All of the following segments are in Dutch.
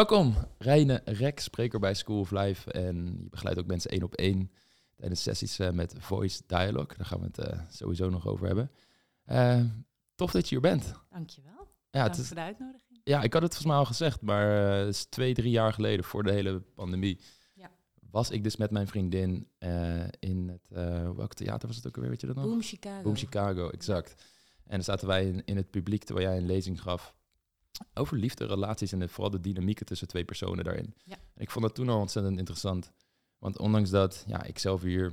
Welkom, Reine Rek, spreker bij School of Life. En je begeleidt ook mensen één op één tijdens sessies eh, met Voice Dialogue. Daar gaan we het eh, sowieso nog over hebben. Eh, tof dat je hier bent. Dankjewel. Ja, Dank het is, voor de uitnodiging. ja, ik had het volgens mij al gezegd, maar is twee, drie jaar geleden, voor de hele pandemie, Ja. was ik dus met mijn vriendin in het, welk theater was het ook alweer, weet je dat nog? Boom Chicago. Boom Chicago, exact. En dan zaten wij in, in het publiek terwijl jij een lezing gaf over liefde, relaties en de- vooral de dynamieken tussen twee personen daarin. Ja. En ik vond dat toen al ontzettend interessant. Want ondanks dat ja, ik zelf hier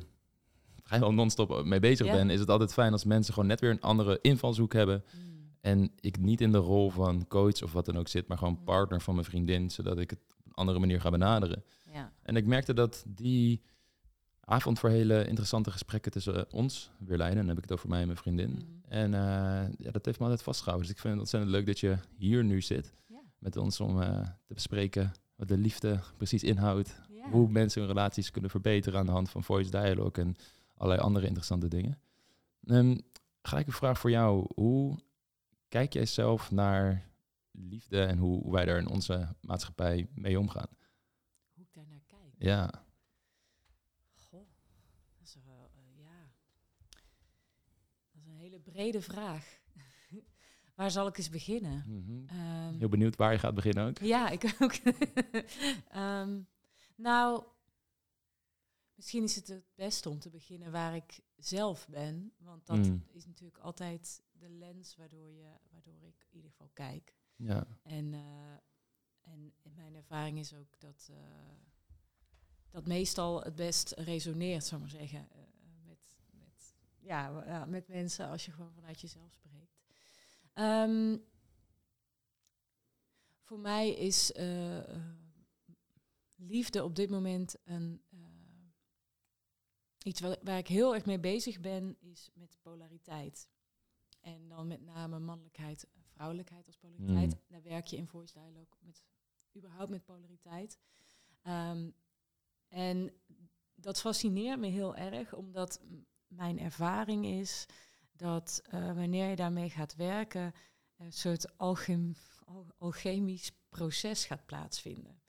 vrijwel non-stop mee bezig Ja. ben, is het altijd fijn als mensen gewoon net weer een andere invalshoek hebben. Mm. En ik niet in de rol van coach of wat dan ook zit, maar gewoon Mm. partner van mijn vriendin, zodat ik het op een andere manier ga benaderen. Ja. En ik merkte dat die avond voor hele interessante gesprekken tussen ons weer leiden. En dan heb ik het over mij en mijn vriendin. Mhm. En eh, ja, dat heeft me altijd vastgehouden. Dus ik vind het ontzettend leuk dat je hier nu zit met ons om eh, te bespreken wat de liefde precies inhoudt. Hoe mensen hun relaties kunnen verbeteren aan de hand van voice dialogue en allerlei andere interessante dingen. Ehm gelijk een vraag voor jou. Hoe kijk jij zelf naar liefde en hoe, hoe wij daar in onze maatschappij mee omgaan? Hoe ik daar naar kijk. Ja. Goh, dat is wel, eh, ja. Dat is een hele brede vraag. Waar zal ik eens beginnen? Mhm. Ehm, Heel benieuwd waar je gaat beginnen ook. Ja, ik ook. Ehm, nou, misschien is het het beste om te beginnen waar ik zelf ben. Want dat Mm. is natuurlijk altijd de lens waardoor, je, waardoor ik in ieder geval kijk. Ja. En, eh, en mijn ervaring is ook dat dat meestal het best resoneert, zou ik maar zeggen, eh, ja, met mensen als je gewoon vanuit jezelf spreekt. Ehm, voor mij is eh, eh, liefde op dit moment een eh, iets waar, waar ik heel erg mee bezig ben, is met polariteit. En dan met name mannelijkheid en vrouwelijkheid als polariteit. Mm. Daar werk je in voice dialogue met überhaupt met polariteit. Ehm, en dat fascineert me heel erg, omdat mijn ervaring is dat eh, wanneer je daarmee gaat werken, een soort alchem al- alchemisch proces gaat plaatsvinden.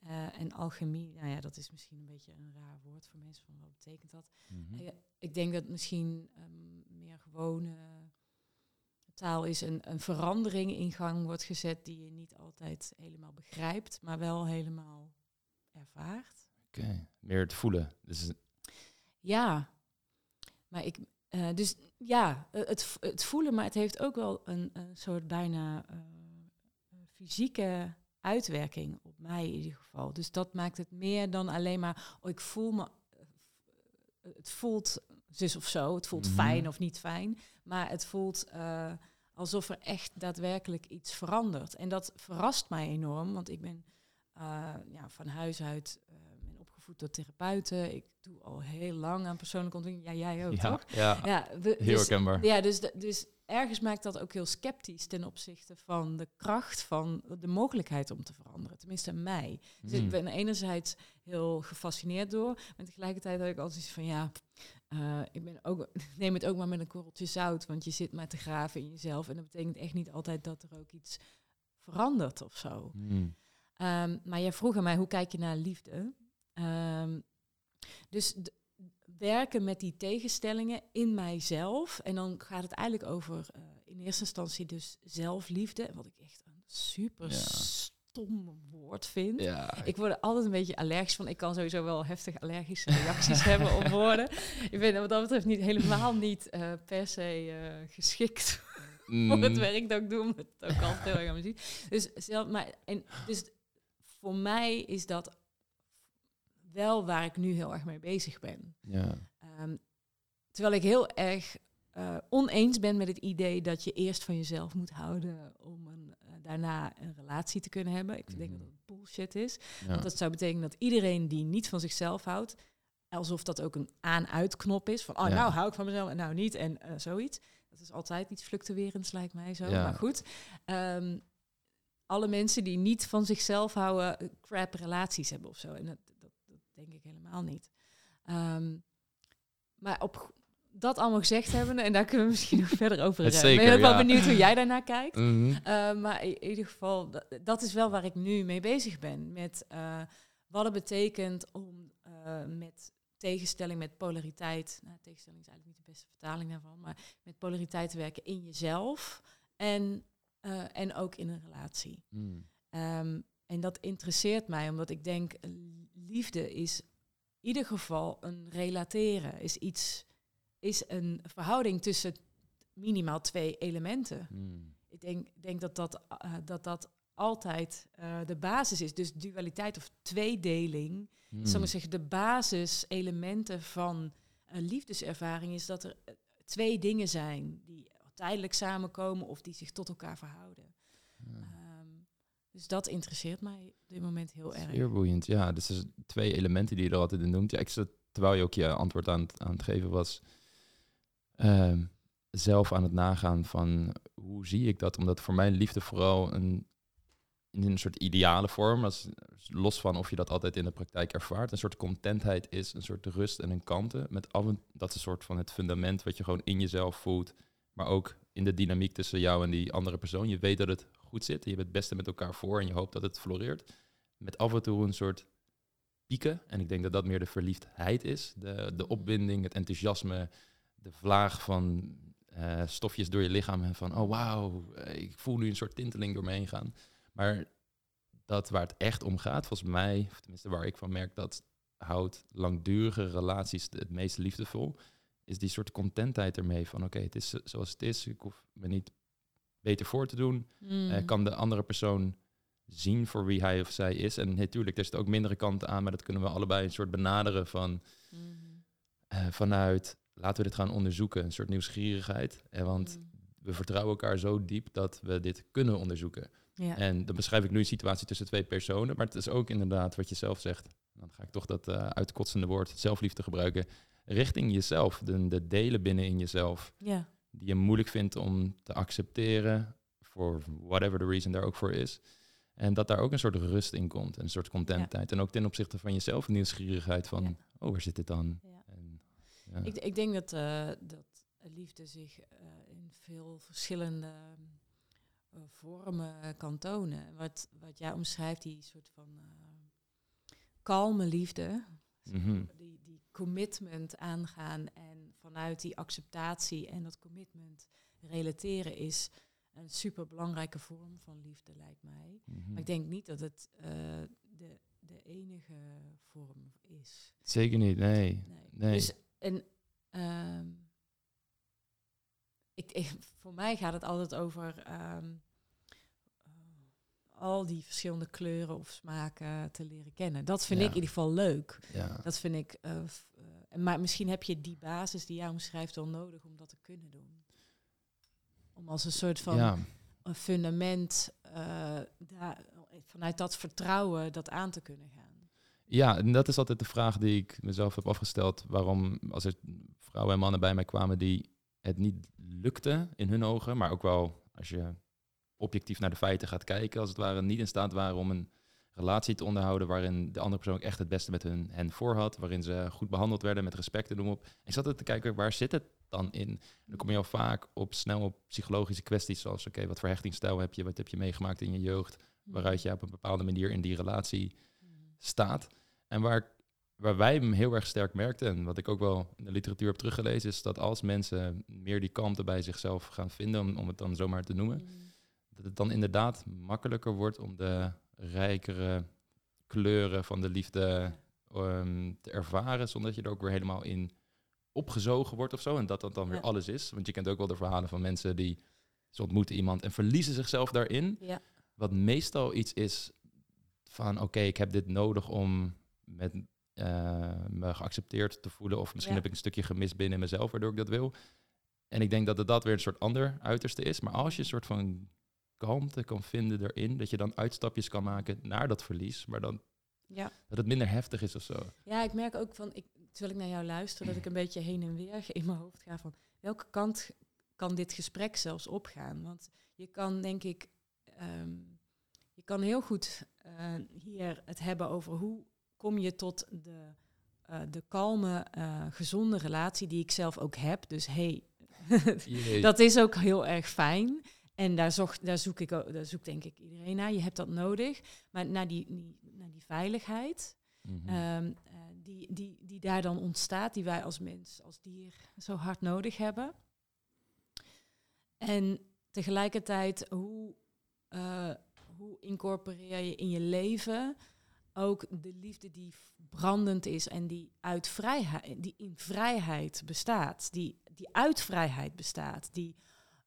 Eh, en alchemie, nou ja, dat is misschien een beetje een raar woord voor mensen, van wat betekent dat? Mhm. Ja, ik denk dat misschien ehm, meer gewone taal is een, een verandering in gang wordt gezet die je niet altijd helemaal begrijpt, maar wel helemaal ervaart. Oké, meer het voelen. Dus Ja, maar ik, eh, dus ja, eh, het, het voelen, maar het heeft ook wel een, een soort bijna eh, fysieke uitwerking op mij in ieder geval. Dus dat maakt het meer dan alleen maar, oh, ik voel me, het voelt zus of zo, het voelt Mhm. fijn of niet fijn, maar het voelt alsof er echt daadwerkelijk iets verandert. En dat verrast mij enorm, want ik ben ja, van huis uit door therapeuten. Ik doe al heel lang aan persoonlijke ontwikkeling. Ja, jij ook, ja, toch? ja, Ja, we- heel dus, herkenbaar. ja dus, dus ergens maakt dat ook heel sceptisch ten opzichte van de kracht van de mogelijkheid om te veranderen. Tenminste, mij. Dus ik Mm. ben enerzijds heel gefascineerd door, maar tegelijkertijd heb ik altijd iets van ja. eh, ik ben ook, neem het ook maar met een korreltje zout, want je zit maar te graven in jezelf. En dat betekent echt niet altijd dat er ook iets verandert of zo. Mm. Ehm, maar jij vroeg aan mij, hoe kijk je naar liefde? Ehm, dus werken met die tegenstellingen in mijzelf. En dan gaat het eigenlijk over eh, in eerste instantie dus zelfliefde. Wat ik echt een super Ja. stom woord vind. Ja, Ik word er altijd een beetje allergisch van. Ik kan sowieso wel heftig allergische reacties hebben op woorden. Ik ben wat dat betreft niet, helemaal niet eh, per se eh, geschikt voor het Mm. werk dat ik doe, omdat het ook altijd heel erg aan me ziet. Dus, zelf, maar, en, dus voor mij is dat wel waar ik nu heel erg mee bezig ben. Ja. Ehm, terwijl ik heel erg eh, oneens ben met het idee dat je eerst van jezelf moet houden om een, eh, daarna een relatie te kunnen hebben. Ik denk Mhm. dat dat bullshit is. Ja. Want dat zou betekenen dat iedereen die niet van zichzelf houdt, alsof dat ook een aan-uit-knop is. Van, oh, Ja. nou hou ik van mezelf en nou niet en eh, zoiets. Dat is altijd iets fluctuerends, lijkt mij zo. Ja. Maar goed, Ehm, alle mensen die niet van zichzelf houden, crap relaties hebben of zo. En dat denk ik helemaal niet. Ehm, maar op, dat allemaal gezegd hebben, en daar kunnen we misschien nog verder over hebben. Zeker, ben ik wel ja. benieuwd hoe jij daarnaar kijkt. Mhm. Uh, maar in ieder geval, dat, dat is wel waar ik nu mee bezig ben. Met uh, wat het betekent om uh, met tegenstelling, met polariteit. Nou, tegenstelling is eigenlijk niet de beste vertaling daarvan, maar met polariteit te werken in jezelf en, uh, en ook in een relatie. Mm. Um, en dat interesseert mij, omdat ik denk, liefde is in ieder geval een relateren, is iets, is een verhouding tussen minimaal twee elementen. Mm. Ik denk, denk dat, dat, uh, dat dat altijd uh, de basis is. Dus dualiteit of tweedeling, Mm. zal ik zeggen, de basiselementen van een liefdeservaring is dat er uh, twee dingen zijn die tijdelijk samenkomen of die zich tot elkaar verhouden. Ja. Dus dat interesseert mij op dit moment heel erg. Zeer boeiend, ja. Dus er twee elementen die je er altijd in noemt. Ik terwijl je ook je antwoord aan, aan het geven was, ehm, zelf aan het nagaan van hoe zie ik dat? Omdat voor mij liefde vooral een, in een soort ideale vorm, als, los van of je dat altijd in de praktijk ervaart, een soort contentheid is, een soort rust en een kalmte. Met af en, dat is een soort van het fundament wat je gewoon in jezelf voelt, maar ook in de dynamiek tussen jou en die andere persoon. Je weet dat het goed zit, je bent het beste met elkaar voor en je hoopt dat het floreert. Met af en toe een soort pieken. En ik denk dat dat meer de verliefdheid is. De, de opwinding, het enthousiasme, de vlaag van eh, stofjes door je lichaam. En van, oh wauw, eh, ik voel nu een soort tinteling door me heen gaan. Maar dat waar het echt om gaat, volgens mij, of tenminste waar ik van merk dat houdt langdurige relaties het meest liefdevol, is die soort contentheid ermee van oké, het is zoals het is, ik hoef me niet beter voor te doen. Mm. Eh, kan de andere persoon zien voor wie hij of zij is. En natuurlijk, er zitten ook mindere kanten aan, maar dat kunnen we allebei een soort benaderen van Mhm. eh, vanuit laten we dit gaan onderzoeken, een soort nieuwsgierigheid. En want Mm. we vertrouwen elkaar zo diep dat we dit kunnen onderzoeken. Ja. En dan beschrijf ik nu een situatie tussen twee personen, maar het is ook inderdaad wat je zelf zegt. Dan ga ik toch dat uh, uitkotsende woord zelfliefde gebruiken. Richting jezelf, de, de delen binnen in jezelf ja. Die je moeilijk vindt om te accepteren, voor whatever the reason daar ook voor is. En dat daar ook een soort rust in komt, en een soort contentheid. En ook ten opzichte van jezelf nieuwsgierigheid van, Ja. oh, waar zit dit dan? En, ja. Ik, ik denk dat, eh, dat liefde zich eh, in veel verschillende eh, vormen kan tonen. Wat, wat jij omschrijft, die soort van kalme liefde, Mhm. die, die commitment aangaan en vanuit die acceptatie en dat commitment relateren is een super belangrijke vorm van liefde, lijkt mij. Mhm. Maar ik denk niet dat het eh, de, de enige vorm is. Zeker niet, nee. Nee. Nee. Dus en ehm, ik, ik, voor mij gaat het altijd over ehm, eh, al die verschillende kleuren of smaken te leren kennen. Dat vind Ja. ik in ieder geval leuk. Ja. Dat vind ik. eh, maar misschien heb je die basis die jij omschrijft wel nodig om dat te kunnen doen. Om als een soort van ja. een fundament eh, daar, vanuit dat vertrouwen dat aan te kunnen gaan. Ja, en dat is altijd de vraag die ik mezelf heb afgesteld. Waarom, als er vrouwen en mannen bij mij kwamen die het niet lukte in hun ogen, maar ook wel als je objectief naar de feiten gaat kijken, als het ware niet in staat waren om een relatie te onderhouden waarin de andere persoon ook echt het beste met hun, hen voor had, waarin ze goed behandeld werden met respect en noem op. Ik zat er te kijken, waar zit het dan in? En dan kom je al vaak op snel op psychologische kwesties zoals, oké, wat voor hechtingsstijl heb je, wat heb je meegemaakt in je jeugd, waaruit je op een bepaalde manier in die relatie staat. En waar, waar wij hem heel erg sterk merkten, en wat ik ook wel in de literatuur heb teruggelezen, is dat als mensen meer die kalmte bij zichzelf gaan vinden, om, om het dan zomaar te noemen, Mm. dat het dan inderdaad makkelijker wordt om de rijkere kleuren van de liefde ehm, te ervaren, zonder dat je er ook weer helemaal in opgezogen wordt of zo. En dat dat dan weer Ja. alles is. Want je kent ook wel de verhalen van mensen die ze ontmoeten iemand en verliezen zichzelf daarin. Ja. Wat meestal iets is van oké, ik heb dit nodig om met, eh, me geaccepteerd te voelen. Of misschien Ja. heb ik een stukje gemist binnen mezelf, waardoor ik dat wil. En ik denk dat het dat weer een soort ander uiterste is. Maar als je een soort van kalmte kan vinden erin, dat je dan uitstapjes kan maken naar dat verlies, maar dan Ja. dat het minder heftig is of zo. ja, ik merk ook van, ik, terwijl ik naar jou luister, dat ik een beetje heen en weer in mijn hoofd ga van welke kant kan dit gesprek zelfs opgaan? Want je kan denk ik, ehm, je kan heel goed eh, hier het hebben over hoe kom je tot de eh, de kalme, eh, gezonde relatie die ik zelf ook heb. Dus hey, dat is ook heel erg fijn. En daar, zocht, daar, zoek ik, daar zoekt denk ik iedereen naar. Je hebt dat nodig. Maar naar die, naar die veiligheid, Mhm. ehm, eh, die, die, die daar dan ontstaat, die wij als mens, als dier zo hard nodig hebben. En tegelijkertijd, hoe, eh, hoe incorporeer je in je leven ook de liefde die brandend is en die uit vrijheid, die in vrijheid bestaat, die, die uit vrijheid bestaat, die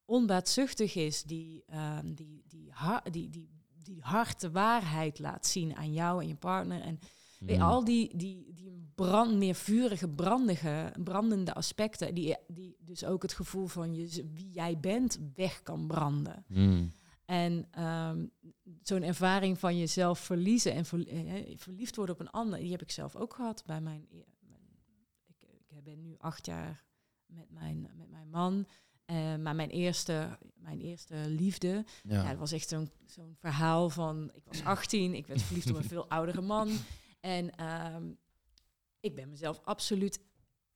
onbaatzuchtig is, die, ehm, die, die, die, die, die hard de waarheid laat zien aan jou en je partner. En Mhm. al die, die, die brand, meer vurige, brandige, brandende aspecten, die, die dus ook het gevoel van je, wie jij bent weg kan branden. Mhm. En ehm, zo'n ervaring van jezelf verliezen en ver- eh, verliefd worden op een ander, die heb ik zelf ook gehad bij mijn. e- mijn- ik, ik ben nu acht jaar met mijn, met mijn man. Eh, maar mijn eerste, mijn eerste liefde, ja. Ja. dat was echt zo'n zo'n verhaal van... Ik was 18, ik werd verliefd op een veel oudere man. En ehm, ik ben mezelf absoluut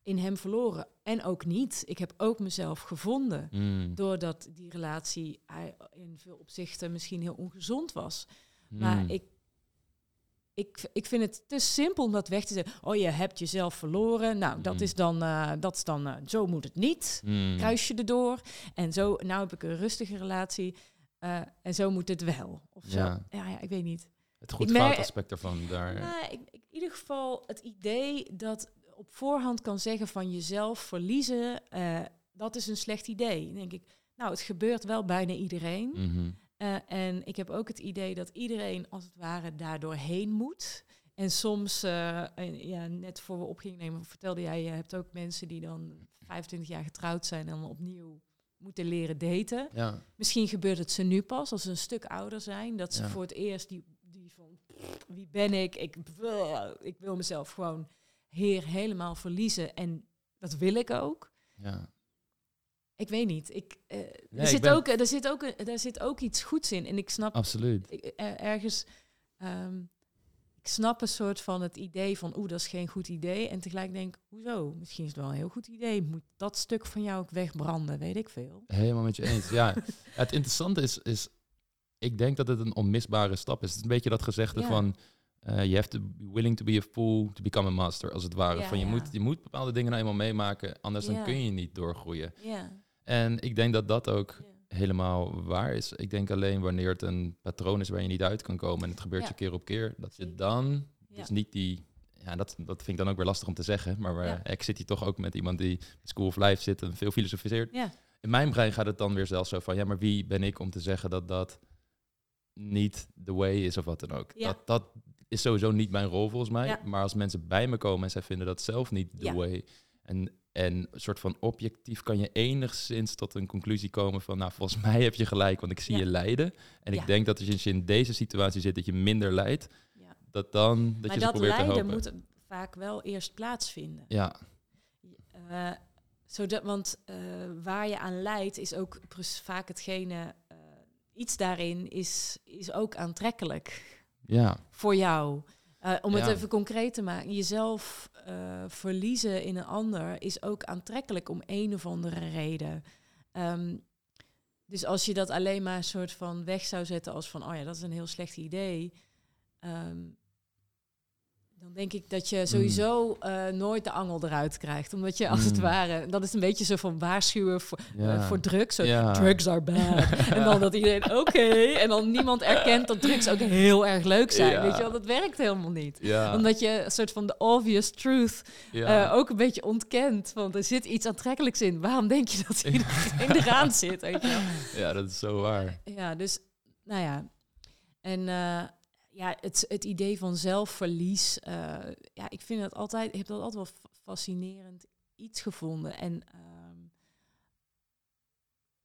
in hem verloren. En ook niet. Ik heb ook mezelf gevonden. Mhm. Doordat die relatie hij- in veel opzichten misschien heel ongezond was. Maar Mhm. ik, ik, ik vind het te simpel om dat weg te zetten. Oh, je hebt jezelf verloren. Nou, dat Mm. is dan, eh, dat is dan eh, zo moet het niet Mhm. kruis je erdoor. En zo, nou heb ik een rustige relatie. eh, en zo moet het wel. Of zo. Ja. Ja, ja, ik weet niet. Het goed Ik merk- fout aspect ervan. Daar. Nou, ik, in ieder geval het idee dat op voorhand kan zeggen van jezelf verliezen, dat is een slecht idee. Dan denk ik, nou, het gebeurt wel bijna iedereen. Mhm. Eh, en ik heb ook het idee dat iedereen als het ware daardoor heen moet. En soms, eh, en ja, net voor we op gingen nemen, vertelde jij, je hebt ook mensen die dan 25 jaar getrouwd zijn en dan opnieuw moeten leren daten. Ja. Misschien gebeurt het ze nu pas, als ze een stuk ouder zijn, dat ze Ja. voor het eerst die, die van, wie ben ik? Ik, ik wil mezelf gewoon heer helemaal verliezen en dat wil ik ook. ja. Ik weet niet. Ik, eh, ik er, zit ben- ook, er, zit ook, een- er zit ook iets goeds in. En ik snap Absoluut. ik- er- ergens. ehm, ik snap een soort van het idee van, oeh, dat is geen goed idee. En tegelijk denk ik, hoezo? Misschien is het wel een heel goed idee. Moet dat stuk van jou ook wegbranden? Weet ik veel. Helemaal met je eens. Ja, het interessante is, is, ik denk dat het een onmisbare stap is. Het is een beetje dat gezegde Ja. van, eh you have to be willing to be a fool to become a master, als het ware. Ja, van je, ja. moet, je moet bepaalde dingen nou eenmaal meemaken, anders dan kun je niet doorgroeien. Ja. En ik denk dat dat ook ja. helemaal waar is. Ik denk alleen wanneer het een patroon is waar je niet uit kan komen en het gebeurt Ja. je keer op keer, dat je dan dus niet die... Ja, dat, dat vind ik dan ook weer lastig om te zeggen. Maar Ja. ik zit hier toch ook met iemand die School of Life zit en veel filosofiseert. Ja. In mijn brein gaat het dan weer zelfs zo van... ja, maar wie ben ik om te zeggen dat dat niet the way is of wat dan ook. Ja. Dat, dat is sowieso niet mijn rol volgens mij. Maar als mensen bij me komen en zij vinden dat zelf niet the way... En, en een soort van objectief kan je enigszins tot een conclusie komen van... nou, volgens mij heb je gelijk, want ik zie Ja. je lijden. En Ja. ik denk dat als je in deze situatie zit, dat je minder lijdt. Ja. Dat dan, dat maar je dat probeert te lijden helpen. moet vaak wel eerst plaatsvinden. Ja, Eh, zodat, want eh, waar je aan leidt is ook vaak hetgene... eh, iets daarin is, is ook aantrekkelijk. ja, voor jou. Eh, om het Ja. even concreet te maken, jezelf eh, verliezen in een ander is ook aantrekkelijk om een of andere reden. Ehm, dus als je dat alleen maar een soort van weg zou zetten als van, oh ja, dat is een heel slecht idee. ehm, dan denk ik dat je sowieso eh, nooit de angel eruit krijgt. Omdat je als het ware, dat is een beetje zo van waarschuwen voor, eh, voor drugs. Zo, Ja. Drugs are bad. en dan dat iedereen, oké. En dan niemand erkent dat drugs ook heel erg leuk zijn. Ja. Weet je wel, dat werkt helemaal niet. Ja, Omdat je een soort van de obvious truth eh, ook een beetje ontkent. Want er zit iets aantrekkelijks in. Waarom denk je dat iedereen eraan zit? Weet je wel? ja, dat is zo waar. Ja, dus, nou ja. En ja, het, het idee van zelfverlies. eh, ja, ik vind dat altijd, ik heb dat altijd wel fa- fascinerend iets gevonden. En ehm,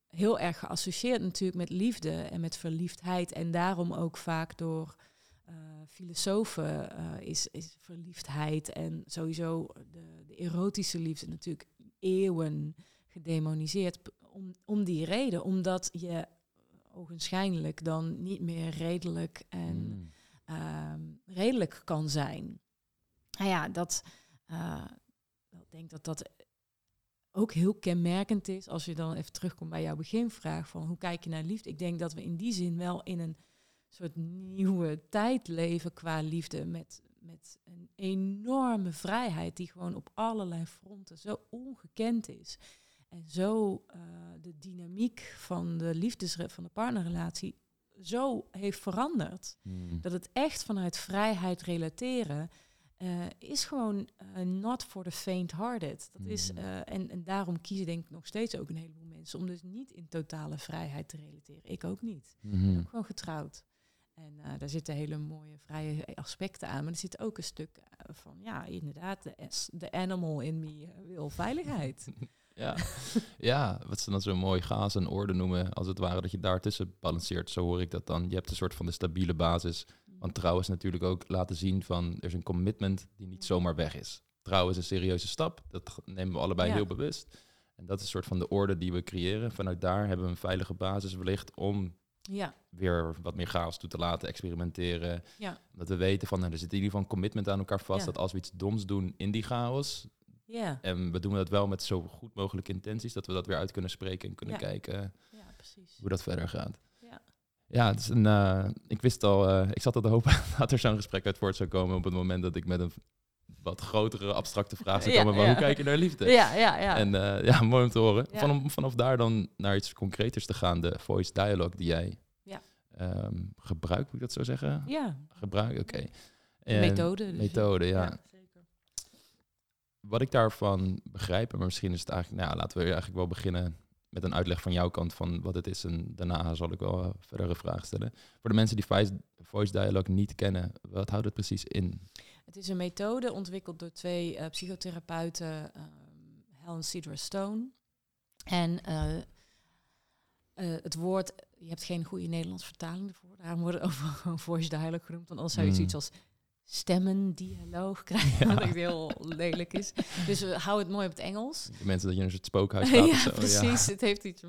heel erg geassocieerd natuurlijk met liefde en met verliefdheid. En daarom ook vaak door eh, filosofen eh, is, is verliefdheid en sowieso de, de erotische liefde natuurlijk eeuwen gedemoniseerd. Om, om die reden, omdat je ogenschijnlijk dan niet meer redelijk en Mm. Ehm, redelijk kan zijn. Nou ja, dat, eh, eh, ik denk dat dat ook heel kenmerkend is als je dan even terugkomt bij jouw beginvraag van hoe kijk je naar liefde. Ik denk dat we in die zin wel in een soort nieuwe tijd leven qua liefde met, met een enorme vrijheid die gewoon op allerlei fronten zo ongekend is. En zo uh, de dynamiek van de liefdes van de partnerrelatie zo heeft veranderd. Hmm. Dat het echt vanuit vrijheid relateren uh, is gewoon uh, not for the faint-hearted. Dat is, Hmm. uh, en, en daarom kiezen denk ik nog steeds ook een heleboel mensen om dus niet in totale vrijheid te relateren. Ik ook niet. Ik Mhm. ben ook gewoon getrouwd. En daar zitten hele mooie vrije aspecten aan. Maar er zit ook een stuk van, ja, inderdaad, de, animal in me wil veiligheid. Ja. ja, wat ze dan zo mooi gaas en orde noemen, als het ware dat je daartussen balanceert. Zo hoor ik dat dan. Je hebt een soort van de stabiele basis. Want trouw is natuurlijk ook laten zien van er is een commitment die niet zomaar weg is. Trouw is een serieuze stap. Dat nemen we allebei Ja. heel bewust. En dat is een soort van de orde die we creëren. Vanuit daar hebben we een veilige basis wellicht om ja, weer wat meer chaos toe te laten, experimenteren. Ja. Dat we weten van, nou, er zit in ieder geval een commitment aan elkaar vast. Dat als we iets doms doen in die chaos, ja, en we doen dat wel met zo goed mogelijke intenties, dat we dat weer uit kunnen spreken en kunnen Ja. kijken ja, precies. hoe dat verder gaat. Ja. Ja, het is een, eh, ik wist al, eh, ik zat al te hopen dat er zo'n gesprek uit voort zou komen op het moment dat ik met een wat grotere abstracte vraag zou Ja, komen. Maar ja. hoe kijk je naar liefde? Ja, ja, ja. En eh, ja, mooi om te horen. Van, vanaf daar dan naar iets concreters te gaan, de voice dialogue die jij Ja. ehm, gebruikt, moet ik dat zo zeggen? ja, Gebruik, oké. En- methode. dus. Methode, ja. Wat ik daarvan begrijp, maar misschien is het eigenlijk, nou laten we eigenlijk wel beginnen met een uitleg van jouw kant van wat het is. En daarna zal ik wel eh, verdere vragen stellen. Voor de mensen die voice, voice dialogue niet kennen, wat houdt het precies in? Het is een methode ontwikkeld door twee eh, psychotherapeuten, ehm, Helen Cedar Stone. En eh, het woord, je hebt geen goede Nederlands vertaling ervoor. Daarom wordt het overal gewoon voice dialogue genoemd. Want anders zou je Mm. zoiets als stemmendialoog krijgen, Ja. wat echt heel lelijk is. Dus we houden het mooi op het Engels. De mensen dat je in een soort spookhuis of ja, zo. precies. Het heeft iets.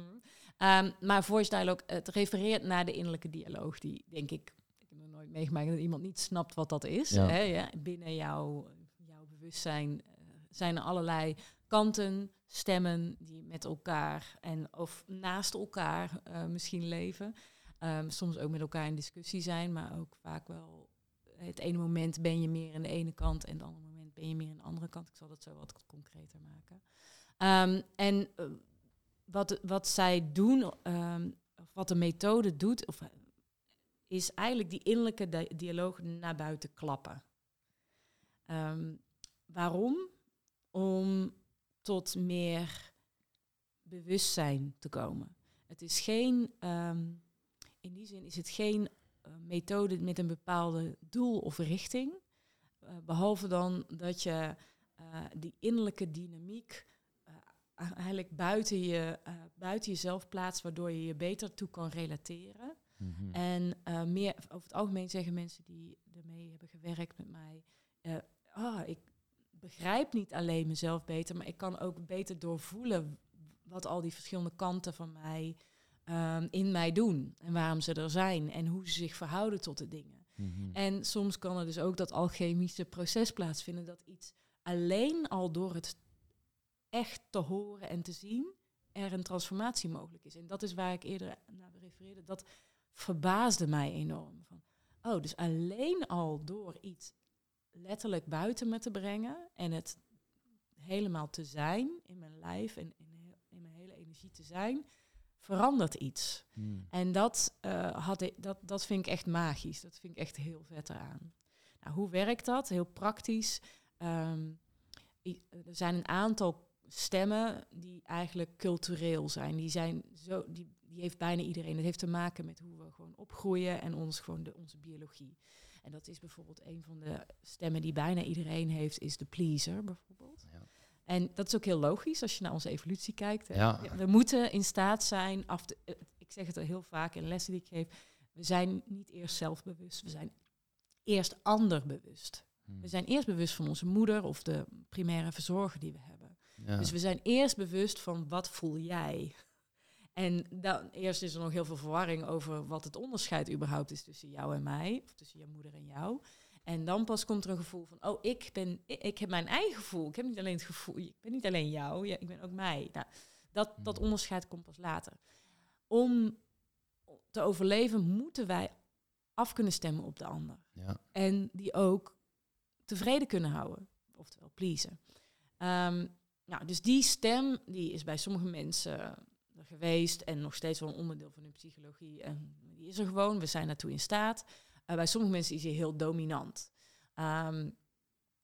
Ehm, maar voice dialogue, het refereert naar de innerlijke dialoog, die denk ik, ik heb nog nooit meegemaakt dat iemand niet snapt wat dat is. Ja. Hè, ja. Binnen jouw, jouw bewustzijn eh, zijn er allerlei kanten, stemmen die met elkaar en of naast elkaar eh, misschien leven. Ehm, soms ook met elkaar in discussie zijn, maar ook vaak wel. Het ene moment ben je meer aan de ene kant en het andere moment ben je meer aan de andere kant. Ik zal dat zo wat concreter maken. Ehm, en eh, wat, wat zij doen, ehm, of wat de methode doet, of, eh, is eigenlijk die innerlijke di- dialoog naar buiten klappen. Ehm, waarom? Om tot meer bewustzijn te komen. Het is geen, in die zin is het geen methode met een bepaalde doel of richting. Eh, behalve dan dat je eh, die innerlijke dynamiek eh, eigenlijk buiten, je, eh, buiten jezelf plaatst, waardoor je je beter toe kan relateren. Mhm. En eh, meer, over het algemeen zeggen mensen die ermee hebben gewerkt met mij, eh, ah, ik begrijp niet alleen mezelf beter, maar ik kan ook beter doorvoelen wat al die verschillende kanten van mij ehm, in mij doen en waarom ze er zijn en hoe ze zich verhouden tot de dingen. Mhm. En soms kan er dus ook dat alchemische proces plaatsvinden dat iets alleen al door het echt te horen en te zien er een transformatie mogelijk is. En dat is waar ik eerder naar refereerde. Dat verbaasde mij enorm. Van, oh, dus alleen al door iets letterlijk buiten me te brengen en het helemaal te zijn in mijn lijf en in, in mijn hele energie te zijn, verandert iets. Mhm. En dat, eh, had ik, dat, dat vind ik echt magisch. Dat vind ik echt heel vet eraan. Nou, hoe werkt dat? Heel praktisch. Ehm, er zijn een aantal stemmen die eigenlijk cultureel zijn. Die, zijn zo, die, die heeft bijna iedereen. Het heeft te maken met hoe we gewoon opgroeien en ons, gewoon de, onze biologie. En dat is bijvoorbeeld een van de stemmen die bijna iedereen heeft, is de pleaser bijvoorbeeld. Ja. En dat is ook heel logisch als je naar onze evolutie kijkt. Ja. We moeten in staat zijn, af te, eh, ik zeg het heel vaak in lessen die ik geef, we zijn niet eerst zelfbewust, we zijn eerst anderbewust. Mhm. We zijn eerst bewust van onze moeder of de primaire verzorger die we hebben. Ja. Dus we zijn eerst bewust van wat voel jij. En dan eerst is er nog heel veel verwarring over wat het onderscheid überhaupt is tussen jou en mij, of tussen je moeder en jou. En dan pas komt er een gevoel van, oh, ik, ben, ik, heb mijn eigen gevoel. Ik heb niet alleen het gevoel, ik ben niet alleen jou, ja, ik ben ook mij. Nou, dat, dat Hmm. onderscheid komt pas later. Om te overleven moeten wij af kunnen stemmen op de ander. Ja. En die ook tevreden kunnen houden. Oftewel pleasen. Ehm, nou, dus die stem die is bij sommige mensen er geweest en nog steeds wel een onderdeel van hun psychologie. En die is er gewoon, we zijn daartoe in staat. Eh, bij sommige mensen is die heel dominant. Ehm,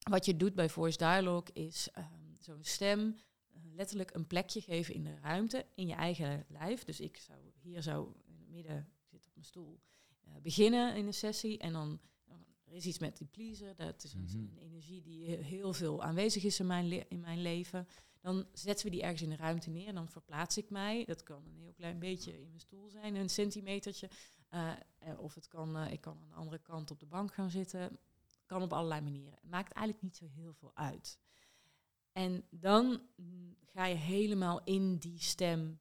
wat je doet bij Voice Dialogue is ehm, zo'n stem eh, letterlijk een plekje geven in de ruimte, in je eigen lijf. Dus ik zou hier zo in het midden, ik zit op mijn stoel, eh, beginnen in een sessie. En dan, er is iets met die pleaser. Dat is een, Mhm. een energie die he- heel veel aanwezig is in mijn, in mijn leven. Dan zetten we die ergens in de ruimte neer. Dan verplaats ik mij. Dat kan een heel klein beetje in mijn stoel zijn, een centimetertje. Eh, eh, of het kan, eh, ik kan aan de andere kant op de bank gaan zitten. Kan op allerlei manieren. Het maakt eigenlijk niet zo heel veel uit. En dan mm, ga je helemaal in die stem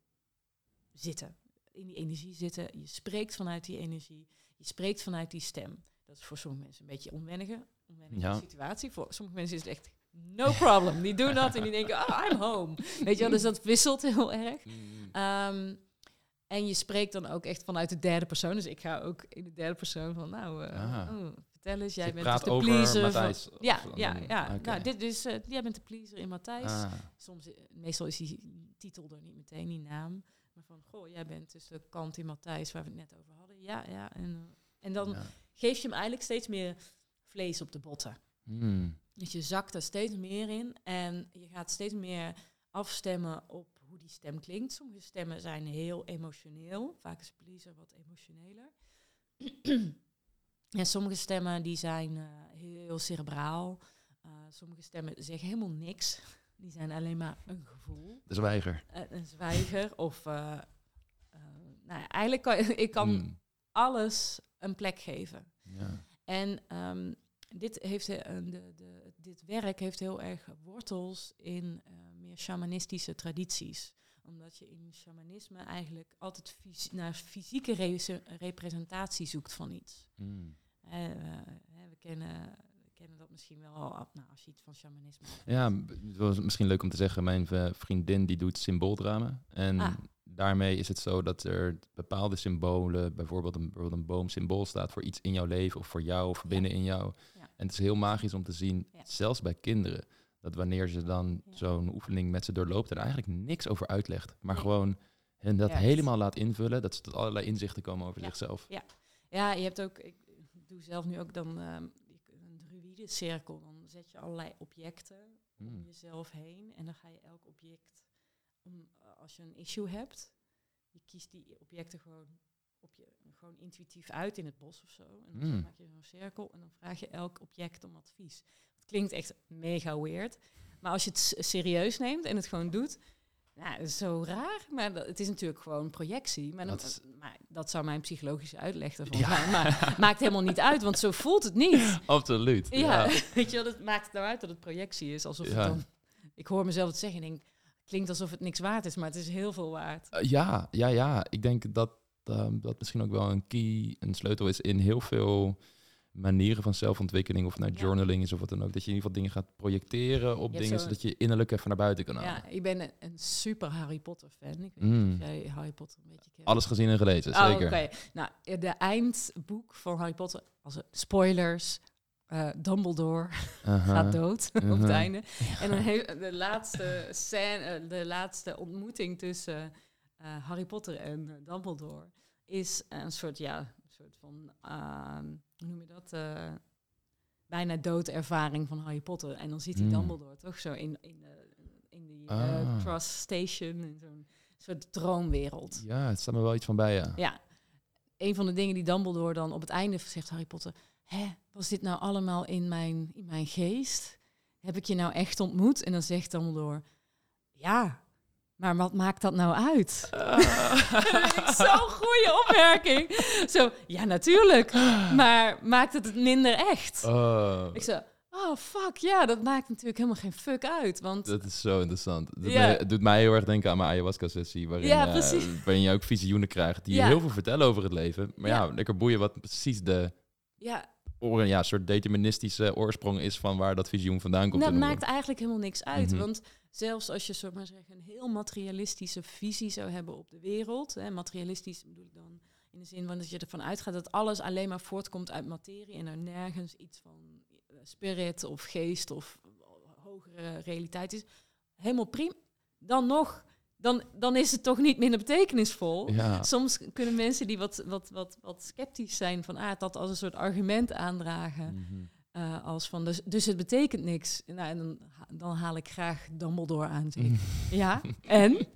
zitten. In die energie zitten. Je spreekt vanuit die energie. Je spreekt vanuit die stem. Dat is voor sommige mensen een beetje onwennige, onwennige Ja. situatie. Voor sommige mensen is het echt no problem. Die doen dat en die denken, oh, I'm home. Weet je wel, dus dat wisselt heel erg. Ehm, en je spreekt dan ook echt vanuit de derde persoon. Dus ik ga ook in de derde persoon van, nou, eh, Ah. oh, vertel eens, jij je bent dus de pleaser. Matthijs. ja, ja, ja. Oké. Nou, dit dus, jij bent de pleaser in Matthijs. Ah, Soms, eh, meestal is die titel er niet meteen, die naam. Maar van, goh, jij bent dus de kant in Matthijs waar we het net over hadden. Ja, ja. En, en dan ja. geef je hem eigenlijk steeds meer vlees op de botten. Hmm. Dus je zakt er steeds meer in en je gaat steeds meer afstemmen op hoe die stem klinkt. Sommige stemmen zijn heel emotioneel. Vaak is pleaser wat emotioneler. en sommige stemmen die zijn eh, heel cerebraal. Eh, sommige stemmen zeggen helemaal niks. Die zijn alleen maar een gevoel. De zwijger. Eh, een zwijger of... nou eigenlijk kan ik kan Hmm. alles een plek geven. Ja. En ehm, dit, heeft, de, de, dit werk heeft heel erg wortels in meer shamanistische tradities. Omdat je in shamanisme eigenlijk altijd fys- naar fysieke re- representatie zoekt van iets. Eh, hè, we, kennen, we kennen dat misschien wel al nou, als je iets van shamanisme. Ja, het was misschien leuk om te zeggen. Mijn vriendin die doet symbooldrama. En Ah. daarmee is het zo dat er bepaalde symbolen, bijvoorbeeld een, bijvoorbeeld een boom symbool staat voor iets in jouw leven of voor jou of Ja. binnenin jou. Ja. En het is heel magisch om te zien, Ja. zelfs bij kinderen, dat wanneer ze dan Ja. zo'n oefening met ze doorloopt, er eigenlijk niks over uitlegt, maar Nee. gewoon hen dat Juist. helemaal laat invullen, dat ze tot allerlei inzichten komen over Ja. zichzelf. Ja, je hebt ook, ik doe zelf nu ook dan ehm, een druïdencirkel. Dan zet je allerlei objecten om Hmm. jezelf heen. En dan ga je elk object, om, eh, als je een issue hebt, je kiest die objecten gewoon, op je, gewoon intuïtief uit in het bos of zo. En dan Hmm. maak je zo'n cirkel en dan vraag je elk object om advies. Klinkt echt mega weird. Maar als je het serieus neemt en het gewoon doet, nou, dat is zo raar. Maar dat, het is natuurlijk gewoon projectie. Maar, Dat maar dat zou mijn psychologische uitleg ervan Ja. zijn. Maar maakt helemaal niet uit, want zo voelt het niet. Absoluut. Ja, weet je wel, het maakt het nou uit dat het projectie is. Alsof Ja. het dan... Ik hoor mezelf het zeggen en denk, klinkt alsof het niks waard is, maar het is heel veel waard. Eh, ja, ja, ja. Ik denk dat ehm, dat misschien ook wel een key, een sleutel is in heel veel manieren van zelfontwikkeling, of Ja. journaling is of wat dan ook. Dat je in ieder geval dingen gaat projecteren op dingen, zo- zodat je innerlijk even naar buiten kan halen. Ja, ik ben een, een super Harry Potter fan. Ik weet Mm. of jij Harry Potter een beetje kent. Alles gezien en gelezen, Oh, zeker. Nou, de eindboek van Harry Potter, als spoilers, eh, Dumbledore gaat dood op het einde. En dan de laatste scène, eh, de laatste ontmoeting tussen eh, Harry Potter en Dumbledore is een soort, ja, een soort van, ehm, hoe noem je dat? eh, bijna doodervaring van Harry Potter. En dan ziet hij Mm. Dumbledore toch zo in, in, de, in die eh, Ah. Trust Station, in zo'n soort droomwereld. Ja, het staat me wel iets van bij, ja. Ja, een van de dingen die Dumbledore dan op het einde zegt Harry Potter, hè, was dit nou allemaal in mijn, in mijn geest? Heb ik je nou echt ontmoet? En dan zegt Dumbledore, ja, maar wat maakt dat nou uit? Zo'n goede opmerking. Zo, ja natuurlijk, maar maakt het het minder echt? Oh, Ik zo, oh fuck, ja, dat maakt natuurlijk helemaal geen fuck uit, want... dat is zo interessant. Het doet, Ja. mij, het doet mij heel erg denken aan mijn ayahuasca-sessie, waarin, Ja, precies. waarin je ook visioenen krijgt die Ja. heel veel vertellen over het leven. Maar ja, lekker boeien wat precies de Ja, or, ja, soort deterministische oorsprong is van waar dat visioen vandaan komt. Dat en hoe- maakt eigenlijk helemaal niks uit. Mhm. Want zelfs als je soort maar zeggen, een heel materialistische visie zou hebben op de wereld. Hè, materialistisch bedoel ik dan in de zin van dat je ervan uitgaat dat alles alleen maar voortkomt uit materie en er nergens iets van eh, spirit of geest of hogere realiteit is. Helemaal prima. Dan nog, dan, dan is het toch niet minder betekenisvol. Ja, Soms kunnen mensen die wat, wat, wat, wat sceptisch zijn van aard dat als een soort argument aandragen. Mhm. Eh, als van, dus, dus het betekent niks. Nou, en dan, dan haal ik graag Dumbledore aan. Zeg ik, ja, en?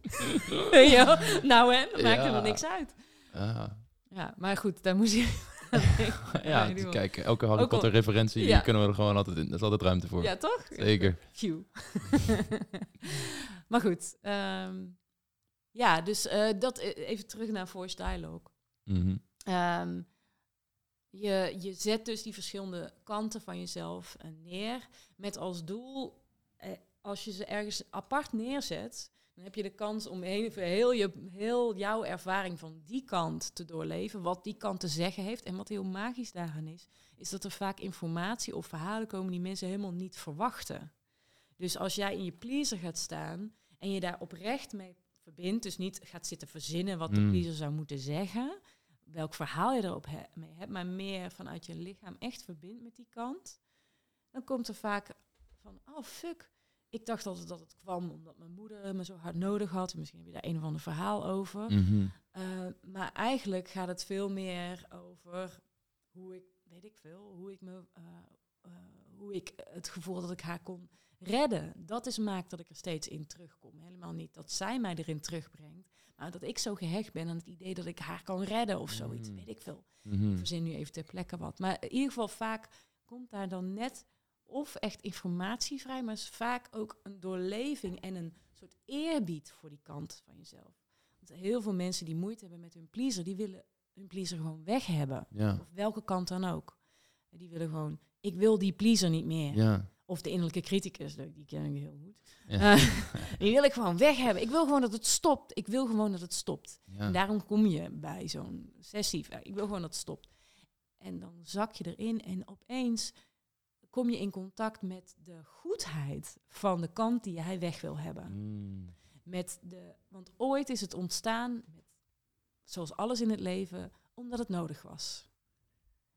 Wel? nou en? Maakt Ja. helemaal niks uit. Ah. Ja, maar goed, daar moest je... ja, geval. kijk, elke Harry Ook al- Potter referentie Ja. die kunnen we er gewoon altijd in. Er is altijd ruimte voor. Ja, toch? Zeker. Phew. maar goed. ehm, ja, dus eh, dat eh, even terug naar Voice Dialogue. Ehm, je, je zet dus die verschillende kanten van jezelf eh, neer met als doel, eh, als je ze ergens apart neerzet, dan heb je de kans om heel, heel, je, heel jouw ervaring van die kant te doorleven, wat die kant te zeggen heeft. En wat heel magisch daaraan is, is dat er vaak informatie of verhalen komen die mensen helemaal niet verwachten. Dus als jij in je pleaser gaat staan en je daar oprecht mee verbindt, dus niet gaat zitten verzinnen wat de Mm. pleaser zou moeten zeggen, welk verhaal je erop he- mee hebt, maar meer vanuit je lichaam echt verbindt met die kant, dan komt er vaak van, oh fuck, ik dacht altijd dat het kwam omdat mijn moeder me zo hard nodig had. Misschien heb je daar een of ander verhaal over. Mhm. Eh, maar eigenlijk gaat het veel meer over hoe ik, weet ik veel, hoe ik me, eh, eh, hoe ik het gevoel dat ik haar kon redden. Dat is maakt dat ik er steeds in terugkom. Helemaal niet dat zij mij erin terugbrengt, maar dat ik zo gehecht ben aan het idee dat ik haar kan redden of zoiets. Mm. Weet ik veel. Mhm. Ik verzin nu even ter plekke wat. Maar in ieder geval vaak komt daar dan net of echt informatie vrij, maar is vaak ook een doorleving en een soort eerbied voor die kant van jezelf. Want heel veel mensen die moeite hebben met hun pleaser, die willen hun pleaser gewoon weg hebben. Ja. Of welke kant dan ook. Die willen gewoon, ik wil die pleaser niet meer. Ja. Of de innerlijke criticus, die ken ik heel goed. Ja. Eh, die wil ik gewoon weg hebben. Ik wil gewoon dat het stopt. Ik wil gewoon dat het stopt. Ja. En daarom kom je bij zo'n sessie. eh, Ik wil gewoon dat het stopt. En dan zak je erin en opeens kom je in contact met de goedheid van de kant die jij weg wil hebben. Mm. Met de, want ooit is het ontstaan, met, zoals alles in het leven, omdat het nodig was.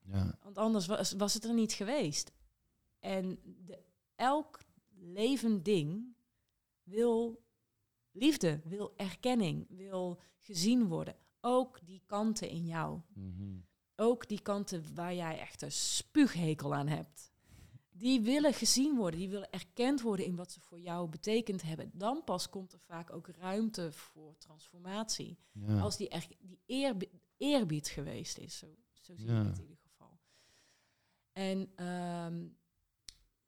Ja. Want anders was, was het er niet geweest. En de, elk levend ding wil liefde, wil erkenning, wil gezien worden. Ook die kanten in jou. Mhm. Ook die kanten waar jij echt een spuughekel aan hebt. Die willen gezien worden, die willen erkend worden in wat ze voor jou betekend hebben. Dan pas komt er vaak ook ruimte voor transformatie. Ja. Als die, er, die eerbi- eerbied geweest is. Zo, zo zie Ja. ik het in ieder geval. En ehm,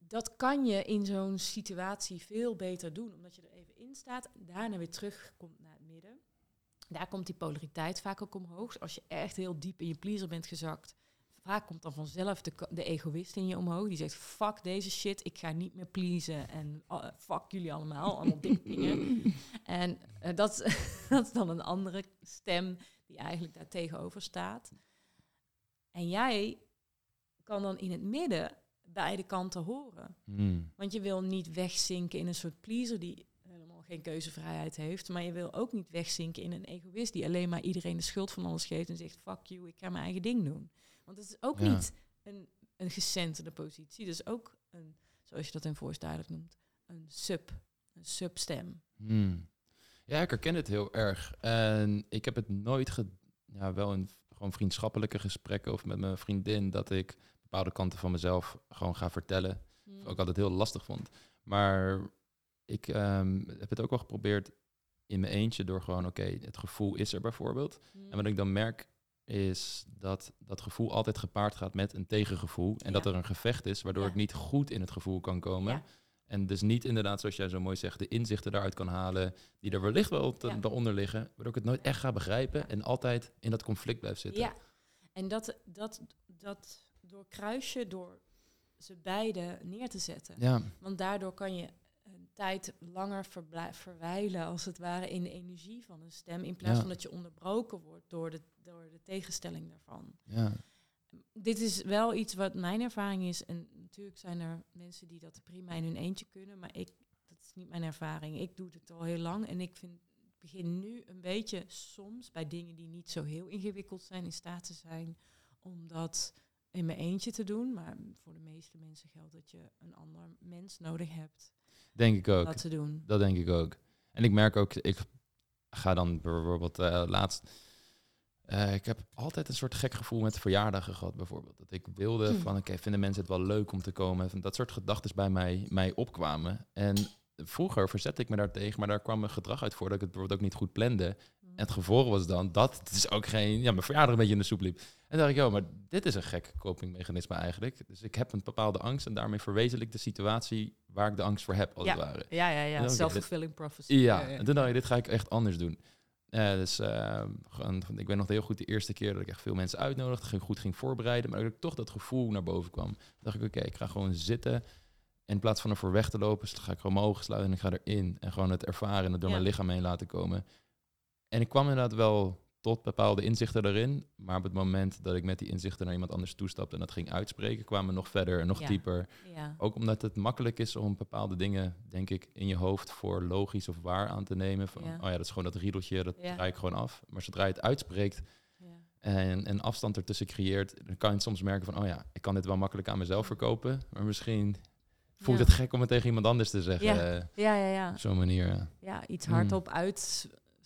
dat kan je in zo'n situatie veel beter doen, omdat je er even in staat, daarna weer terugkomt naar het midden. Daar komt die polariteit vaak ook omhoog. Als je echt heel diep in je pleaser bent gezakt, vaak komt dan vanzelf de, de egoïst in je omhoog. Die zegt, fuck deze shit, ik ga niet meer pleasen. En uh, fuck jullie allemaal, allemaal dikke dingen. En eh, dat, dat is dan een andere stem die eigenlijk daar tegenover staat. En jij kan dan in het midden beide kanten horen. Mm. Want je wil niet wegzinken in een soort pleaser die helemaal geen keuzevrijheid heeft. Maar je wil ook niet wegzinken in een egoïst die alleen maar iedereen de schuld van alles geeft en zegt, fuck you, ik ga mijn eigen ding doen. Want het is ook Ja. niet een, een gecenterde positie. Dus ook een, zoals je dat in duidelijk noemt, een sub, een substem. Hmm. Ja, ik herken het heel erg. En ik heb het nooit, ja, wel in gewoon vriendschappelijke gesprekken of met mijn vriendin, dat ik bepaalde kanten van mezelf gewoon ga vertellen. Mm. Ook altijd heel lastig vond. Maar ik ehm, heb het ook wel geprobeerd in mijn eentje door gewoon, oké, het gevoel is er bijvoorbeeld. Mm. En wat ik dan merk is dat dat gevoel altijd gepaard gaat met een tegengevoel. En Ja. dat er een gevecht is, waardoor Ja. ik niet goed in het gevoel kan komen. Ja. En dus niet inderdaad, zoals jij zo mooi zegt, de inzichten daaruit kan halen, die er wellicht wel daaronder liggen, waardoor ik het nooit echt ga begrijpen en altijd in dat conflict blijf zitten. Ja, en dat, dat, dat doorkruis je door ze beide neer te zetten. Ja, Want daardoor kan je een tijd langer verwijlen, als het ware, in de energie van een stem. In plaats Ja. van dat je onderbroken wordt door de, door de tegenstelling daarvan. ja. dit is wel iets wat mijn ervaring is. En natuurlijk zijn er mensen die dat prima in hun eentje kunnen. Maar ik, dat is niet mijn ervaring. Ik doe het al heel lang. En ik vind, begin nu een beetje soms bij dingen die niet zo heel ingewikkeld zijn, in staat te zijn om dat in mijn eentje te doen. Maar voor de meeste mensen geldt dat je een ander mens nodig hebt. Denk ik ook. Dat te doen. Dat denk ik ook. En ik merk ook, ik ga dan bijvoorbeeld uh, laatst. Uh, ik heb altijd een soort gek gevoel met verjaardagen gehad, bijvoorbeeld. Dat ik wilde hm. van, oké, vinden mensen het wel leuk om te komen? Dat soort gedachten bij mij, mij opkwamen. En vroeger verzette ik me daar tegen, maar daar kwam een gedrag uit voor dat ik het bijvoorbeeld ook niet goed plande. En het gevolg was dan dat het is ook geen, ja, mijn verjaardag een beetje in de soep liep. En dacht ik, joh, maar dit is een gek copingmechanisme eigenlijk. Dus ik heb een bepaalde angst en daarmee verwezenlijk de situatie waar ik de angst voor heb, als ja. het ware. Ja, ja, ja. Self-fulfilling prophecy. Ja, en toen dacht je, dit ga ik echt anders doen. Uh, dus uh, ik weet nog heel goed de eerste keer dat ik echt veel mensen uitnodigde, ging, goed ging voorbereiden, maar dat ik toch dat gevoel naar boven kwam. dacht ik, oké, ik ga gewoon zitten in plaats van ervoor weg te lopen, ga ik gewoon mijn ogen sluiten en ik ga erin. En gewoon het ervaren en het door mijn lichaam heen laten komen. En ik kwam inderdaad wel tot bepaalde inzichten daarin. Maar op het moment dat ik met die inzichten naar iemand anders toestapte en dat ging uitspreken, kwamen we nog verder en nog dieper. Ja. Ook omdat het makkelijk is om bepaalde dingen, denk ik, in je hoofd voor logisch of waar aan te nemen. Van, oh ja, dat is gewoon dat riedeltje, dat draai ik gewoon af. Maar zodra je het uitspreekt en een afstand ertussen creëert, dan kan je soms merken van, oh ja, ik kan dit wel makkelijk aan mezelf verkopen. Maar misschien voelt het gek om het tegen iemand anders te zeggen. Ja, ja, ja. ja. Op zo'n manier. Ja, iets hardop mm.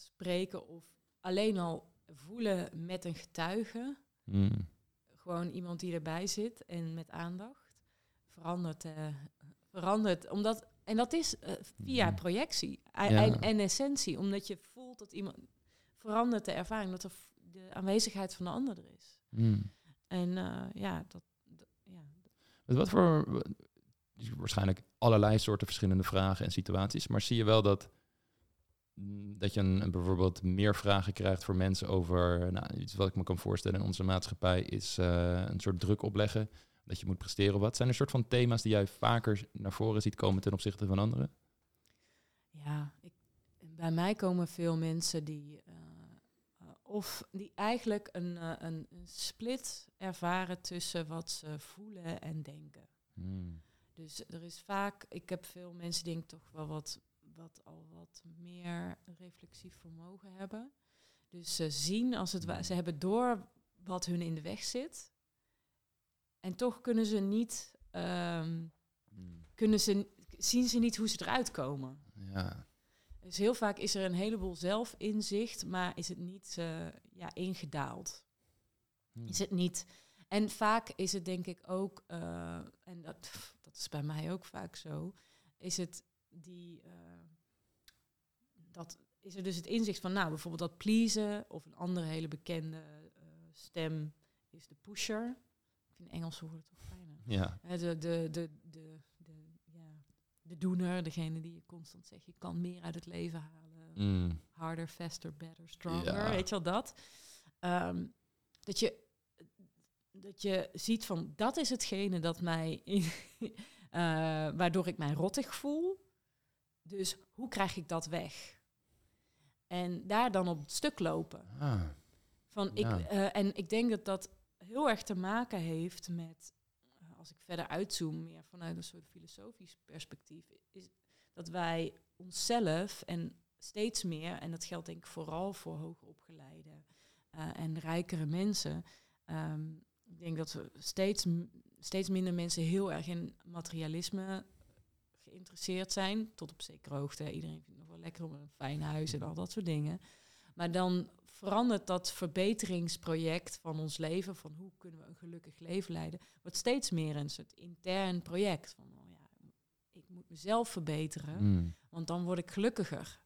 Uitspreken of alleen al voelen met een getuige. Mm. Gewoon iemand die erbij zit en met aandacht. Verandert, uh, verandert omdat, en dat is uh, via mm. projectie en, en, essentie, omdat je voelt dat iemand verandert de ervaring, dat er de aanwezigheid van de ander er is. Mm. En uh, ja, dat, ja. Wat voor waarschijnlijk allerlei soorten verschillende vragen en situaties. Maar zie je wel dat, dat je een, bijvoorbeeld meer vragen krijgt voor mensen over, nou, iets wat ik me kan voorstellen in onze maatschappij, is uh, een soort druk opleggen. Dat je moet presteren. Wat zijn er soort van thema's die jij vaker naar voren ziet komen ten opzichte van anderen? Ja, ik, bij mij komen veel mensen die uh, of die eigenlijk een, uh, een, een, split ervaren tussen wat ze voelen en denken. Hmm. Dus er is vaak, ik heb veel mensen die toch wel wat, wat al wat meer reflexief vermogen hebben. Dus ze zien als het ware, ze hebben door wat hun in de weg zit. En toch kunnen ze niet, um, kunnen ze, zien ze niet hoe ze eruit komen. Ja. Dus heel vaak is er een heleboel zelfinzicht, maar is het niet uh, ja, ingedaald. Hmm. Is het niet. En vaak is het denk ik ook, uh, en dat, dat is bij mij ook vaak zo, is het die, uh, dat is er dus het inzicht van, nou bijvoorbeeld dat pleasen of een andere hele bekende uh, stem is de pusher. Ik vind Engelse woorden toch fijner. Ja. De, de, de, de, de, ja, de doener, degene die je constant zegt, je kan meer uit het leven halen. Mm. Harder, faster, better, stronger, ja. weet je wel dat. Um, dat je dat je ziet van dat is hetgene dat mij, uh, waardoor ik mij rottig voel. Dus hoe krijg ik dat weg? En daar dan op het stuk lopen. Ah, van ik, uh, en ik denk dat dat heel erg te maken heeft met, uh, als ik verder uitzoom, meer vanuit een soort filosofisch perspectief, is dat wij onszelf en steeds meer, en dat geldt denk ik vooral voor hoogopgeleide en rijkere mensen, um, ik denk dat we steeds, steeds minder mensen heel erg in materialisme geïnteresseerd zijn. Tot op zekere hoogte. Iedereen vindt het nog wel lekker om een fijn huis en al dat soort dingen. Maar dan verandert dat verbeteringsproject van ons leven, van hoe kunnen we een gelukkig leven leiden, wordt steeds meer een soort intern project. Van, oh ja, ik moet mezelf verbeteren, mm. want dan word ik gelukkiger.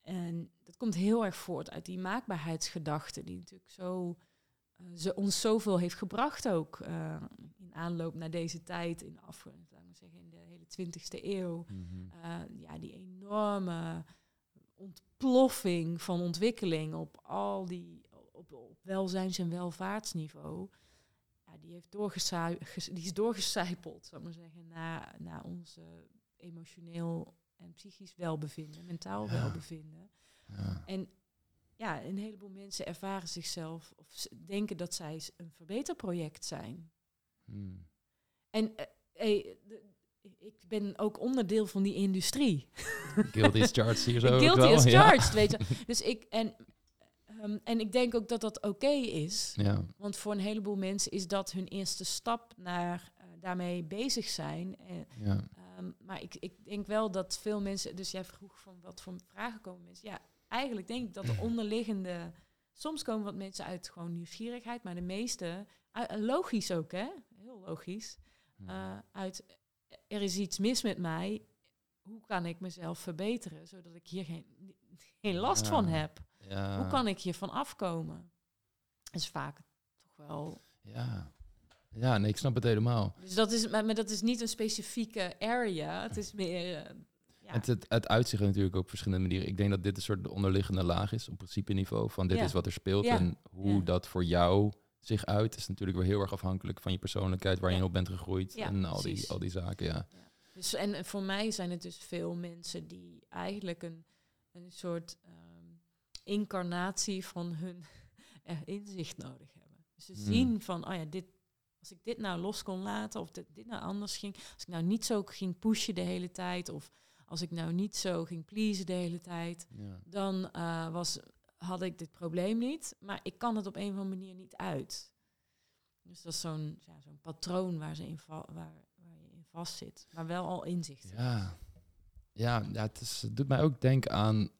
En dat komt heel erg voort uit die maakbaarheidsgedachte, die natuurlijk zo eh, ze ons zoveel heeft gebracht ook uh, in aanloop naar deze tijd, in de af, zeggen, in de hele 20e eeuw. Mm -hmm. uh, ja, die enorme ontploffing van ontwikkeling op al die op, op welzijns- en welvaartsniveau. Ja, die, heeft die is doorgecijpeld, zou ik maar zeggen, naar, naar ons emotioneel en psychisch welbevinden, mentaal ja. welbevinden. Ja. En ja, een heleboel mensen ervaren zichzelf of denken dat zij een verbeterproject zijn. Hmm. En eh, hey, de- ik ben ook onderdeel van die industrie. Guilty is charged hier zo Guilty wel. ja. charged, weet je. Dus ik, en, ehm, en ik denk ook dat dat oké is. Ja. Want voor een heleboel mensen is dat hun eerste stap naar eh, daarmee bezig zijn. En, ja. Ehm, maar ik, ik denk wel dat veel mensen, dus jij vroeg van wat voor vragen komen mensen. Ja, eigenlijk denk ik dat de onderliggende, soms komen wat mensen uit gewoon nieuwsgierigheid, maar de meeste, uh, logisch ook hè, heel logisch. Uh, uit er is iets mis met mij, hoe kan ik mezelf verbeteren, zodat ik hier geen, geen last Ja. van heb? ja. Hoe kan ik hiervan afkomen? Dat is vaak toch wel Ja. Ja, nee, ik snap het helemaal. Dus dat is, maar, maar dat is niet een specifieke area. Het is meer. eh, ja. Het, het, het uitzicht natuurlijk op verschillende manieren. Ik denk dat dit een soort onderliggende laag is op principe niveau van dit Ja. is wat er speelt. Ja. En hoe dat voor jou zich uit, is natuurlijk weer heel erg afhankelijk van je persoonlijkheid, waar je Ja. op bent gegroeid Ja, en al die, al die zaken. Ja. Dus, en voor mij zijn het dus veel mensen die eigenlijk een, een soort ehm, incarnatie van hun eh, inzicht nodig hebben. Dus ze Hmm. zien van, oh ja, dit, als ik dit nou los kon laten, of dit, dit nou anders ging, als ik nou niet zo ging pushen de hele tijd, of als ik nou niet zo ging pleasen de hele tijd, dan eh, was, had ik dit probleem niet. Maar ik kan het op een of andere manier niet uit. Dus dat is zo'n ja, patroon waar, ze in waar, waar je in vast zit. Maar wel al inzicht. Ja, ja, ja het, is, het doet mij ook denken aan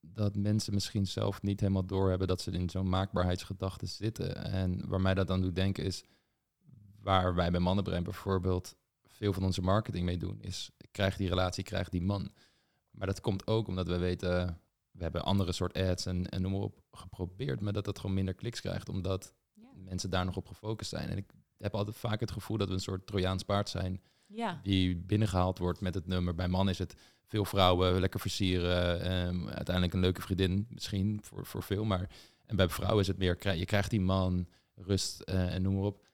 dat mensen misschien zelf niet helemaal doorhebben dat ze in zo'n maakbaarheidsgedachte zitten. En waar mij dat dan doet denken is, waar wij bij Mannenbrein bijvoorbeeld veel van onze marketing mee doen, is krijg die relatie, krijg die man. Maar dat komt ook omdat we weten, we hebben andere soort ads en, en noem maar op geprobeerd, maar dat dat gewoon minder kliks krijgt, omdat Ja. mensen daar nog op gefocust zijn. En ik heb altijd vaak het gevoel dat we een soort Trojaans paard zijn Ja. die binnengehaald wordt met het nummer. Bij man is het veel vrouwen, lekker versieren, ehm, uiteindelijk een leuke vriendin misschien voor, voor veel. Maar en bij vrouwen is het meer, je krijgt die man, rust eh, en noem maar op.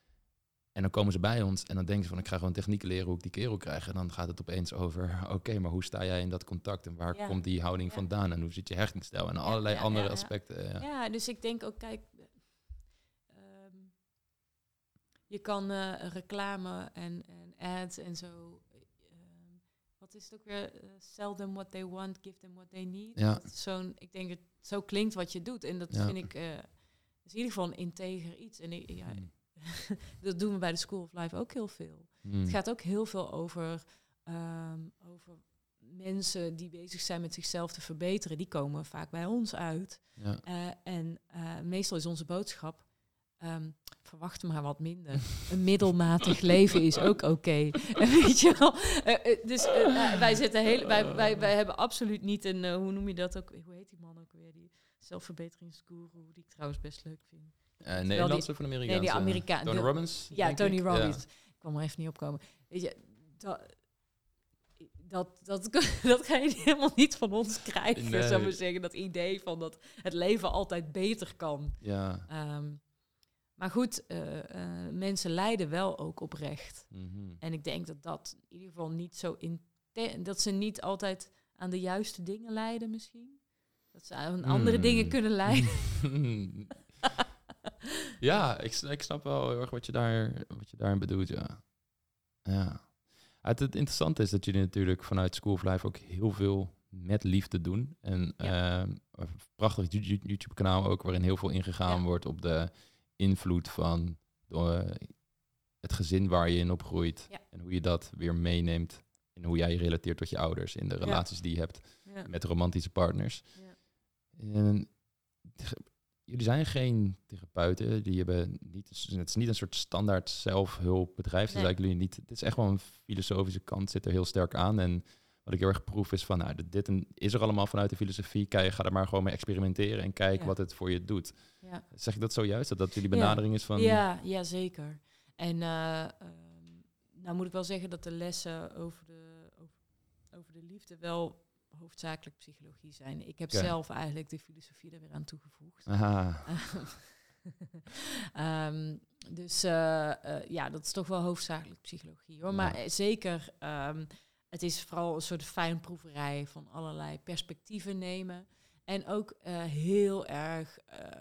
En dan komen ze bij ons en dan denken ze van, ik ga gewoon technieken leren hoe ik die kerel krijg. En dan gaat het opeens over, oké, maar hoe sta jij in dat contact? En waar Ja. komt die houding Ja. vandaan? En hoe zit je hechtingsstijl? En allerlei ja, andere aspecten. Ja. ja, dus ik denk ook, kijk, ehm, je kan eh, reclame en, en ads en zo. ehm, wat is het ook weer? Eh, sell them what they want, give them what they need. Ja. Zo'n, ik denk dat zo klinkt wat je doet. En dat vind ik, eh, is in ieder geval een integer iets. En ik, ja, Hmm. dat doen we bij de School of Life ook heel veel. Hmm. Het gaat ook heel veel over, ehm, over mensen die bezig zijn met zichzelf te verbeteren. Die komen vaak bij ons uit. Ja. Eh, en eh, meestal is onze boodschap, ehm, verwacht maar wat minder. Een middelmatig leven is ook oké. Weet je wel? Eh, dus wij, zitten heel, wij, wij, wij hebben absoluut niet een, hoe noem je dat ook, hoe heet die man ook weer, die zelfverbeteringsguru, die ik trouwens best leuk vind. Eh, Nederlandse of een Amerikaanse? Nee, die Amerikaan. Tony de- Robbins? Ja, Tony ik. Robbins. Ik kwam er even niet op komen. Weet je, dat, dat, dat, dat ga je helemaal niet van ons krijgen, Nee. zou ik zeggen. Dat idee van dat het leven altijd beter kan. Ja. Ehm, maar goed, eh, eh, mensen lijden wel ook oprecht. Mhm. En ik denk dat dat in ieder geval niet zo in dat ze niet altijd aan de juiste dingen lijden misschien. Dat ze aan andere Hmm. dingen kunnen lijden. ja, ik, ik snap wel heel erg wat je, daar, wat je daarin bedoelt, ja. Ja. Het, het interessante is dat jullie natuurlijk vanuit School of Life ook heel veel met liefde doen. En Ja. ehm, een prachtig You- You- YouTube-kanaal ook, waarin heel veel ingegaan Ja. wordt op de invloed van de, het gezin waar je in opgroeit. Ja. En hoe je dat weer meeneemt in hoe jij je relateert tot je ouders, in de relaties die je hebt met romantische partners. Ja. En jullie zijn geen therapeuten. Die hebben niet, het is niet een soort standaard zelfhulpbedrijf. Nee. Nee. jullie niet. Het is echt wel een filosofische kant zit er heel sterk aan. En wat ik heel erg proef is van, nou, dit- is er allemaal vanuit de filosofie. Kijk, ga er maar gewoon mee experimenteren en kijk Ja. wat het voor je doet. Ja. Zeg ik dat zojuist? Dat dat jullie Ja. benadering is van... Ja, ja, zeker. En ehm, nou moet ik wel zeggen dat de lessen over de, over, over de liefde wel hoofdzakelijk psychologie zijn. Ik heb zelf eigenlijk de filosofie er weer aan toegevoegd. Aha. Ehm, dus eh, eh, ja, dat is toch wel hoofdzakelijk psychologie hoor. Ja. Maar eh, zeker, ehm, het is vooral een soort fijnproeverij van allerlei perspectieven nemen. En ook heel erg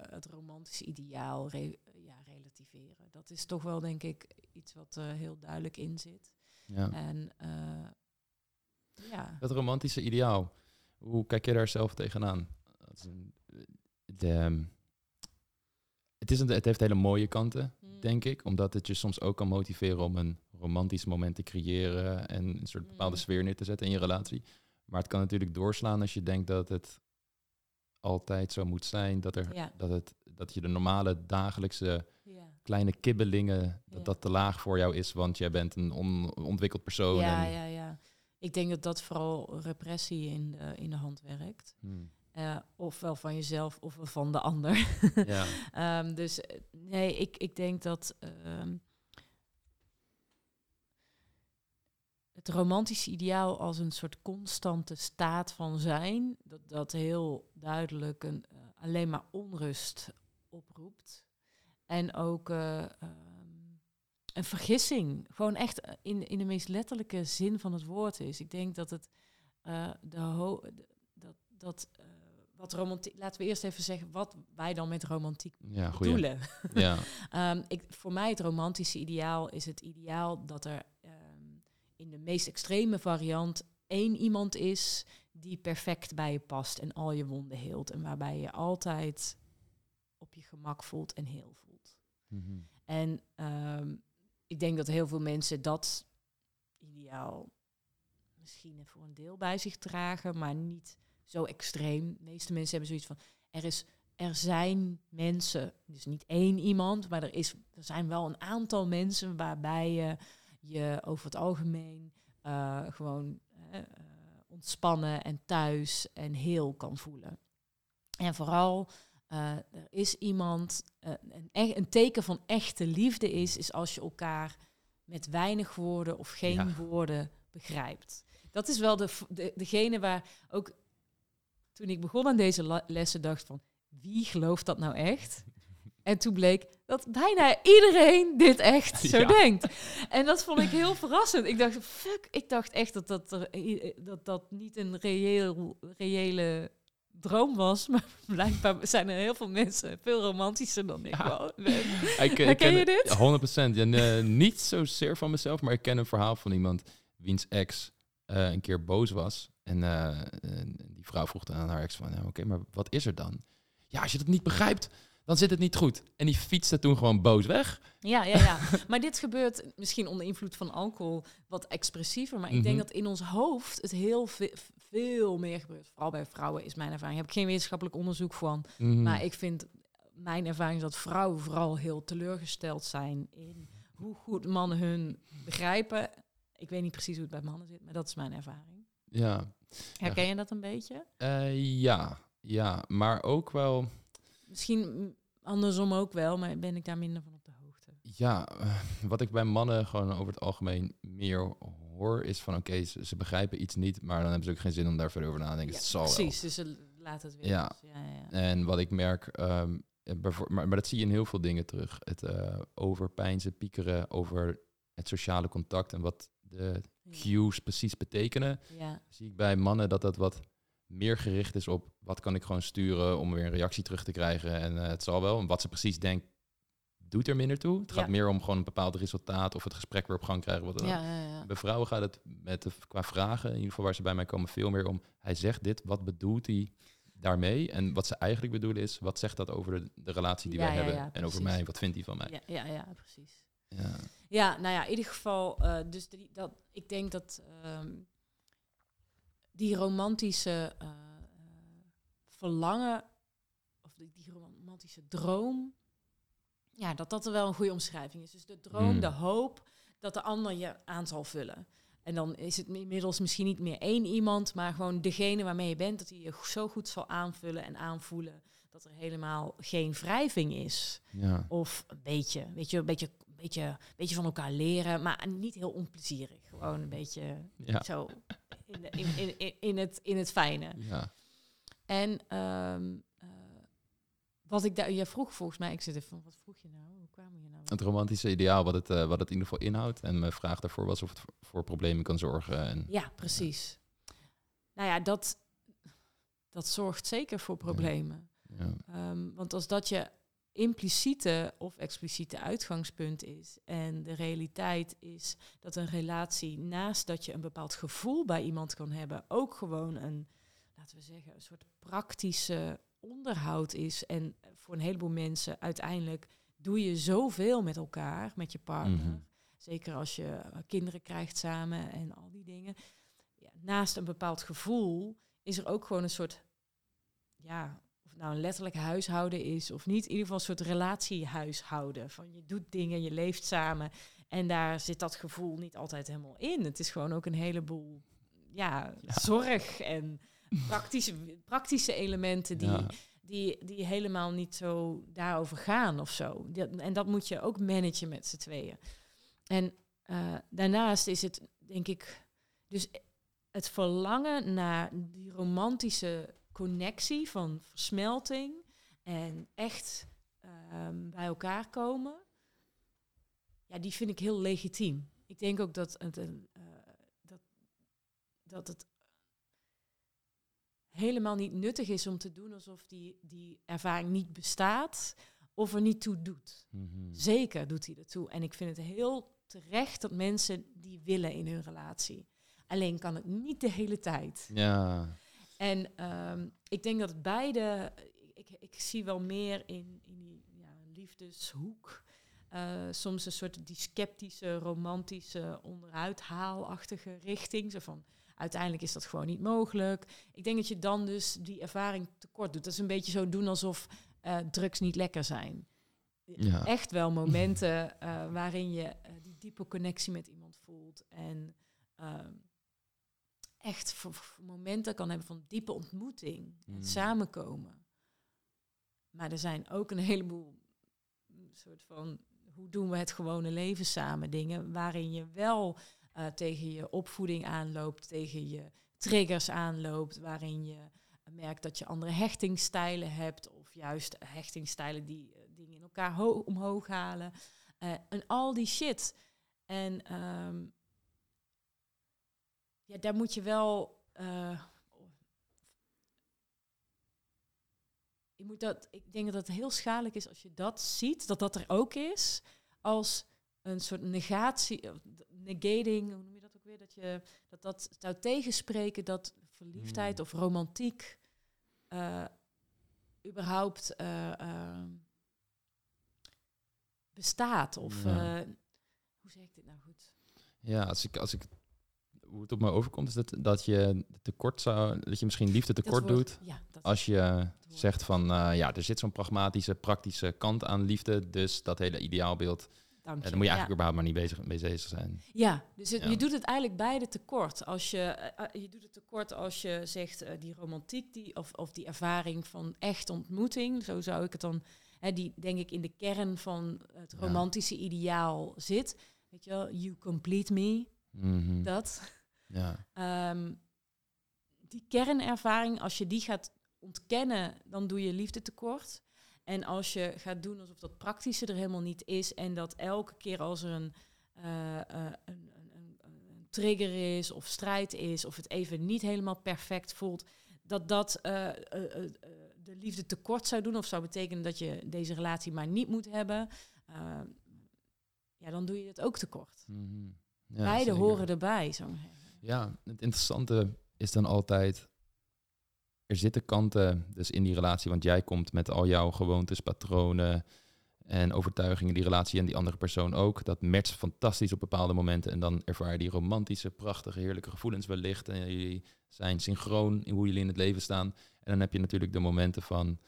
het romantische ideaal re- ja, relativeren. Dat is toch wel, denk ik, iets wat er heel duidelijk in zit. Ja. En ja, Dat romantische ideaal, hoe kijk je daar zelf tegenaan? Dat is een, de, het, is een, het heeft hele mooie kanten, Mm. denk ik. Omdat het je soms ook kan motiveren om een romantisch moment te creëren en een soort bepaalde Mm. sfeer neer te zetten in je relatie. Maar het kan natuurlijk doorslaan als je denkt dat het altijd zo moet zijn. Dat, er, Ja. dat, het, dat je de normale dagelijkse ja. kleine kibbelingen, dat Ja. dat te laag voor jou is, want jij bent een onontwikkeld persoon. en, ja, ja. Ik denk dat dat vooral repressie in de, in de hand werkt. Hmm. Eh, ofwel van jezelf ofwel van de ander. ja. Ehm, dus eh, nee, ik, ik denk dat ehm, het romantische ideaal als een soort constante staat van zijn, dat, dat heel duidelijk een, eh, alleen maar onrust oproept. En ook eh, een vergissing, gewoon echt in, in de meest letterlijke zin van het woord is. Ik denk dat het eh, de ho dat, dat eh, wat romantiek. Laten we eerst even zeggen wat wij dan met romantiek ja, bedoelen. Ja. Ehm, ik, voor mij het romantische ideaal is het ideaal dat er ehm, in de meest extreme variant één iemand is die perfect bij je past en al je wonden heelt. En waarbij je altijd op je gemak voelt en heel voelt. Mhm. En ehm, ik denk dat heel veel mensen dat ideaal misschien voor een deel bij zich dragen, maar niet zo extreem. De meeste mensen hebben zoiets van: er, is, er zijn mensen, dus niet één iemand, maar er, is, er zijn wel een aantal mensen waarbij je je over het algemeen eh, gewoon eh, eh, ontspannen en thuis en heel kan voelen. En vooral, eh, er is iemand, eh, een, een teken van echte liefde is, is als je elkaar met weinig woorden of geen Ja. woorden begrijpt. Dat is wel de, de, degene waar ook toen ik begon aan deze lessen dacht van, wie gelooft dat nou echt? En toen bleek dat bijna iedereen dit echt zo Ja. denkt. En dat vond ik heel verrassend. Ik dacht, fuck, ik dacht echt dat dat, er, dat, dat niet een reëel, reële droom was. Maar blijkbaar zijn er heel veel mensen veel romantischer dan ik Ja. wel. Ik, ik Herken ken je dit? 100%. En, eh, niet zozeer van mezelf, maar ik ken een verhaal van iemand wiens ex eh, een keer boos was. En eh, en die vrouw vroeg dan aan haar ex van, oké, maar wat is er dan? Ja, als je dat niet begrijpt, dan zit het niet goed. En die fietste toen gewoon boos weg. Ja, ja, ja. Maar dit gebeurt misschien onder invloed van alcohol wat expressiever. Maar ik denk Mhm. dat in ons hoofd het heel veel meer gebeurt. Vooral bij vrouwen is mijn ervaring. Daar heb ik geen wetenschappelijk onderzoek van. Mhm. Maar ik vind mijn ervaring is dat vrouwen vooral heel teleurgesteld zijn in hoe goed mannen hun begrijpen. Ik weet niet precies hoe het bij mannen zit, maar dat is mijn ervaring. Ja. Herken je dat een beetje? Eh, ja, ja, maar ook wel... Misschien andersom ook wel, maar ben ik daar minder van op de hoogte. Ja, eh, wat ik bij mannen gewoon over het algemeen meer hoor, is van oké, ze, ze begrijpen iets niet, maar dan hebben ze ook geen zin om daar verder over na te denken. Ja, het zal wel. precies, dus ze laten het weer. Ja. ja, ja. En wat ik merk, bijvoor- maar, maar dat zie je in heel veel dingen terug. Het eh overpijnzen, piekeren over het sociale contact en wat de cues precies betekenen. Ja, Zie ik bij mannen dat dat wat meer gericht is op wat kan ik gewoon sturen om weer een reactie terug te krijgen. En eh, het zal wel. En wat ze precies denkt, doet er minder toe. Het gaat Ja. meer om gewoon een bepaald resultaat of het gesprek weer op gang krijgen. Wat dan ja, ja. Bij vrouwen gaat het met de, qua vragen, in ieder geval waar ze bij mij komen, veel meer om. Hij zegt dit, wat bedoelt hij daarmee? En wat ze eigenlijk bedoelen is, wat zegt dat over de, de relatie die wij hebben? en over mij, wat vindt hij van mij? Ja, ja, ja, precies. Ja. Ja, nou ja, in ieder geval, eh, dus die, dat, ik denk dat ehm, die romantische eh, eh, verlangen, of die, die romantische droom, ja, dat dat er wel een goede omschrijving is. Dus de droom, Hmm. de hoop dat de ander je aan zal vullen. En dan is het inmiddels misschien niet meer één iemand, maar gewoon degene waarmee je bent, dat hij je zo goed zal aanvullen en aanvoelen dat er helemaal geen wrijving is. ja. Of een beetje, weet je, een beetje, beetje, beetje van elkaar leren, maar niet heel onplezierig. Gewoon een beetje Ja. zo in, de- in, in, in, het, in het fijne. ja. En ehm, eh, wat ik daar, je vroeg volgens mij, ik zit even van, wat vroeg je nou? Hoe kwamen je nou? Het romantische ideaal, wat het, eh, wat het in ieder geval inhoudt. En mijn vraag daarvoor was of het voor- voor problemen kan zorgen. En, Ja, precies. Nou ja, dat, dat zorgt zeker voor problemen. Ja. Ehm, want als dat je impliciete of expliciete uitgangspunt is en de realiteit is dat een relatie naast dat je een bepaald gevoel bij iemand kan hebben, ook gewoon een, laten we zeggen, een soort praktische onderhoud is. En voor een heleboel mensen uiteindelijk doe je zoveel met elkaar, met je partner. Mhm. Zeker als je eh, kinderen krijgt samen en al die dingen. Ja, naast een bepaald gevoel is er ook gewoon een soort, ja, of het nou een letterlijk huishouden is of niet, in ieder geval een soort relatiehuishouden. Van je doet dingen, je leeft samen en daar zit dat gevoel niet altijd helemaal in. Het is gewoon ook een heleboel, ja, Ja. zorg en praktische, praktische elementen die, Ja. die, die helemaal niet zo daarover gaan of zo. Dat- en dat moet je ook managen met z'n tweeën. En eh, daarnaast is het, denk ik, dus het verlangen naar die romantische connectie van versmelting en echt ehm, bij elkaar komen, ja, die vind ik heel legitiem. Ik denk ook dat het, eh, dat, dat het helemaal niet nuttig is om te doen alsof die, die ervaring niet bestaat of er niet toe doet. Mhm. Zeker doet hij ertoe. En ik vind het heel terecht dat mensen die willen in hun relatie. Alleen kan het niet de hele tijd. Ja. En ehm, ik denk dat beide, ik, ik zie wel meer in, in die ja, liefdeshoek. eh, soms een soort die sceptische, romantische, onderuithaalachtige richting. Zo van, uiteindelijk is dat gewoon niet mogelijk. Ik denk dat je dan dus die ervaring tekort doet. Dat is een beetje zo doen alsof eh, drugs niet lekker zijn. Ja. Echt wel momenten eh, waarin je eh, die diepe connectie met iemand voelt. En ehm, echt voor, voor momenten kan hebben van diepe ontmoeting. Mm. En samenkomen. Maar er zijn ook een heleboel mm, soort van... Hoe doen we het gewone leven samen? Dingen waarin je wel eh, tegen je opvoeding aanloopt, tegen je triggers aanloopt, waarin je merkt dat je andere hechtingstijlen hebt, of juist hechtingstijlen die eh, dingen in elkaar ho- omhoog halen. Eh, en al die shit. En ehm, ja, daar moet je wel. je moet dat, ik denk dat het heel schadelijk is als je dat ziet, dat dat er ook is, als een soort negatie, negating, hoe noem je dat ook weer? Dat je dat, dat zou tegenspreken dat verliefdheid Hmm. of romantiek eh, überhaupt eh, ehm, bestaat. Of Ja. eh, hoe zeg ik dit nou goed? Ja, als ik, als ik, hoe het op me overkomt, is dat, dat je tekort zou, dat je misschien liefde tekort woord- doet. Ja, Als je zegt van, ja, er zit zo'n pragmatische, praktische kant aan liefde, dus dat hele ideaalbeeld, Dank je. daar moet je eigenlijk überhaupt maar niet bezig, mee bezig zijn. Ja, dus het- je doet het eigenlijk beide tekort. Als je, eh, eh, je doet het tekort als je zegt eh, die romantiek die, of, of die ervaring van echt ontmoeting, zo zou ik het dan, hè, die denk ik in de kern van het romantische ideaal zit. Weet je wel, you complete me, Mhm. dat. Ja. Ehm, die kernervaring, als je die gaat ontkennen, dan doe je liefde tekort. En als je gaat doen alsof dat praktische er helemaal niet is en dat elke keer als er een, eh, eh, een, een, een, trigger is of strijd is of het even niet helemaal perfect voelt, dat dat eh, de liefde tekort zou doen of zou betekenen dat je deze relatie maar niet moet hebben, ja, dan doe je het ook tekort. Mhm. Ja, Beide horen erbij, zo. Ja, het interessante is dan altijd, er zitten kanten dus in die relatie, want jij komt met al jouw gewoontes, patronen en overtuigingen, die relatie en die andere persoon ook. Dat matcht fantastisch op bepaalde momenten en dan ervaar je die romantische, prachtige, heerlijke gevoelens wellicht en jullie zijn synchroon in hoe jullie in het leven staan. En dan heb je natuurlijk de momenten van,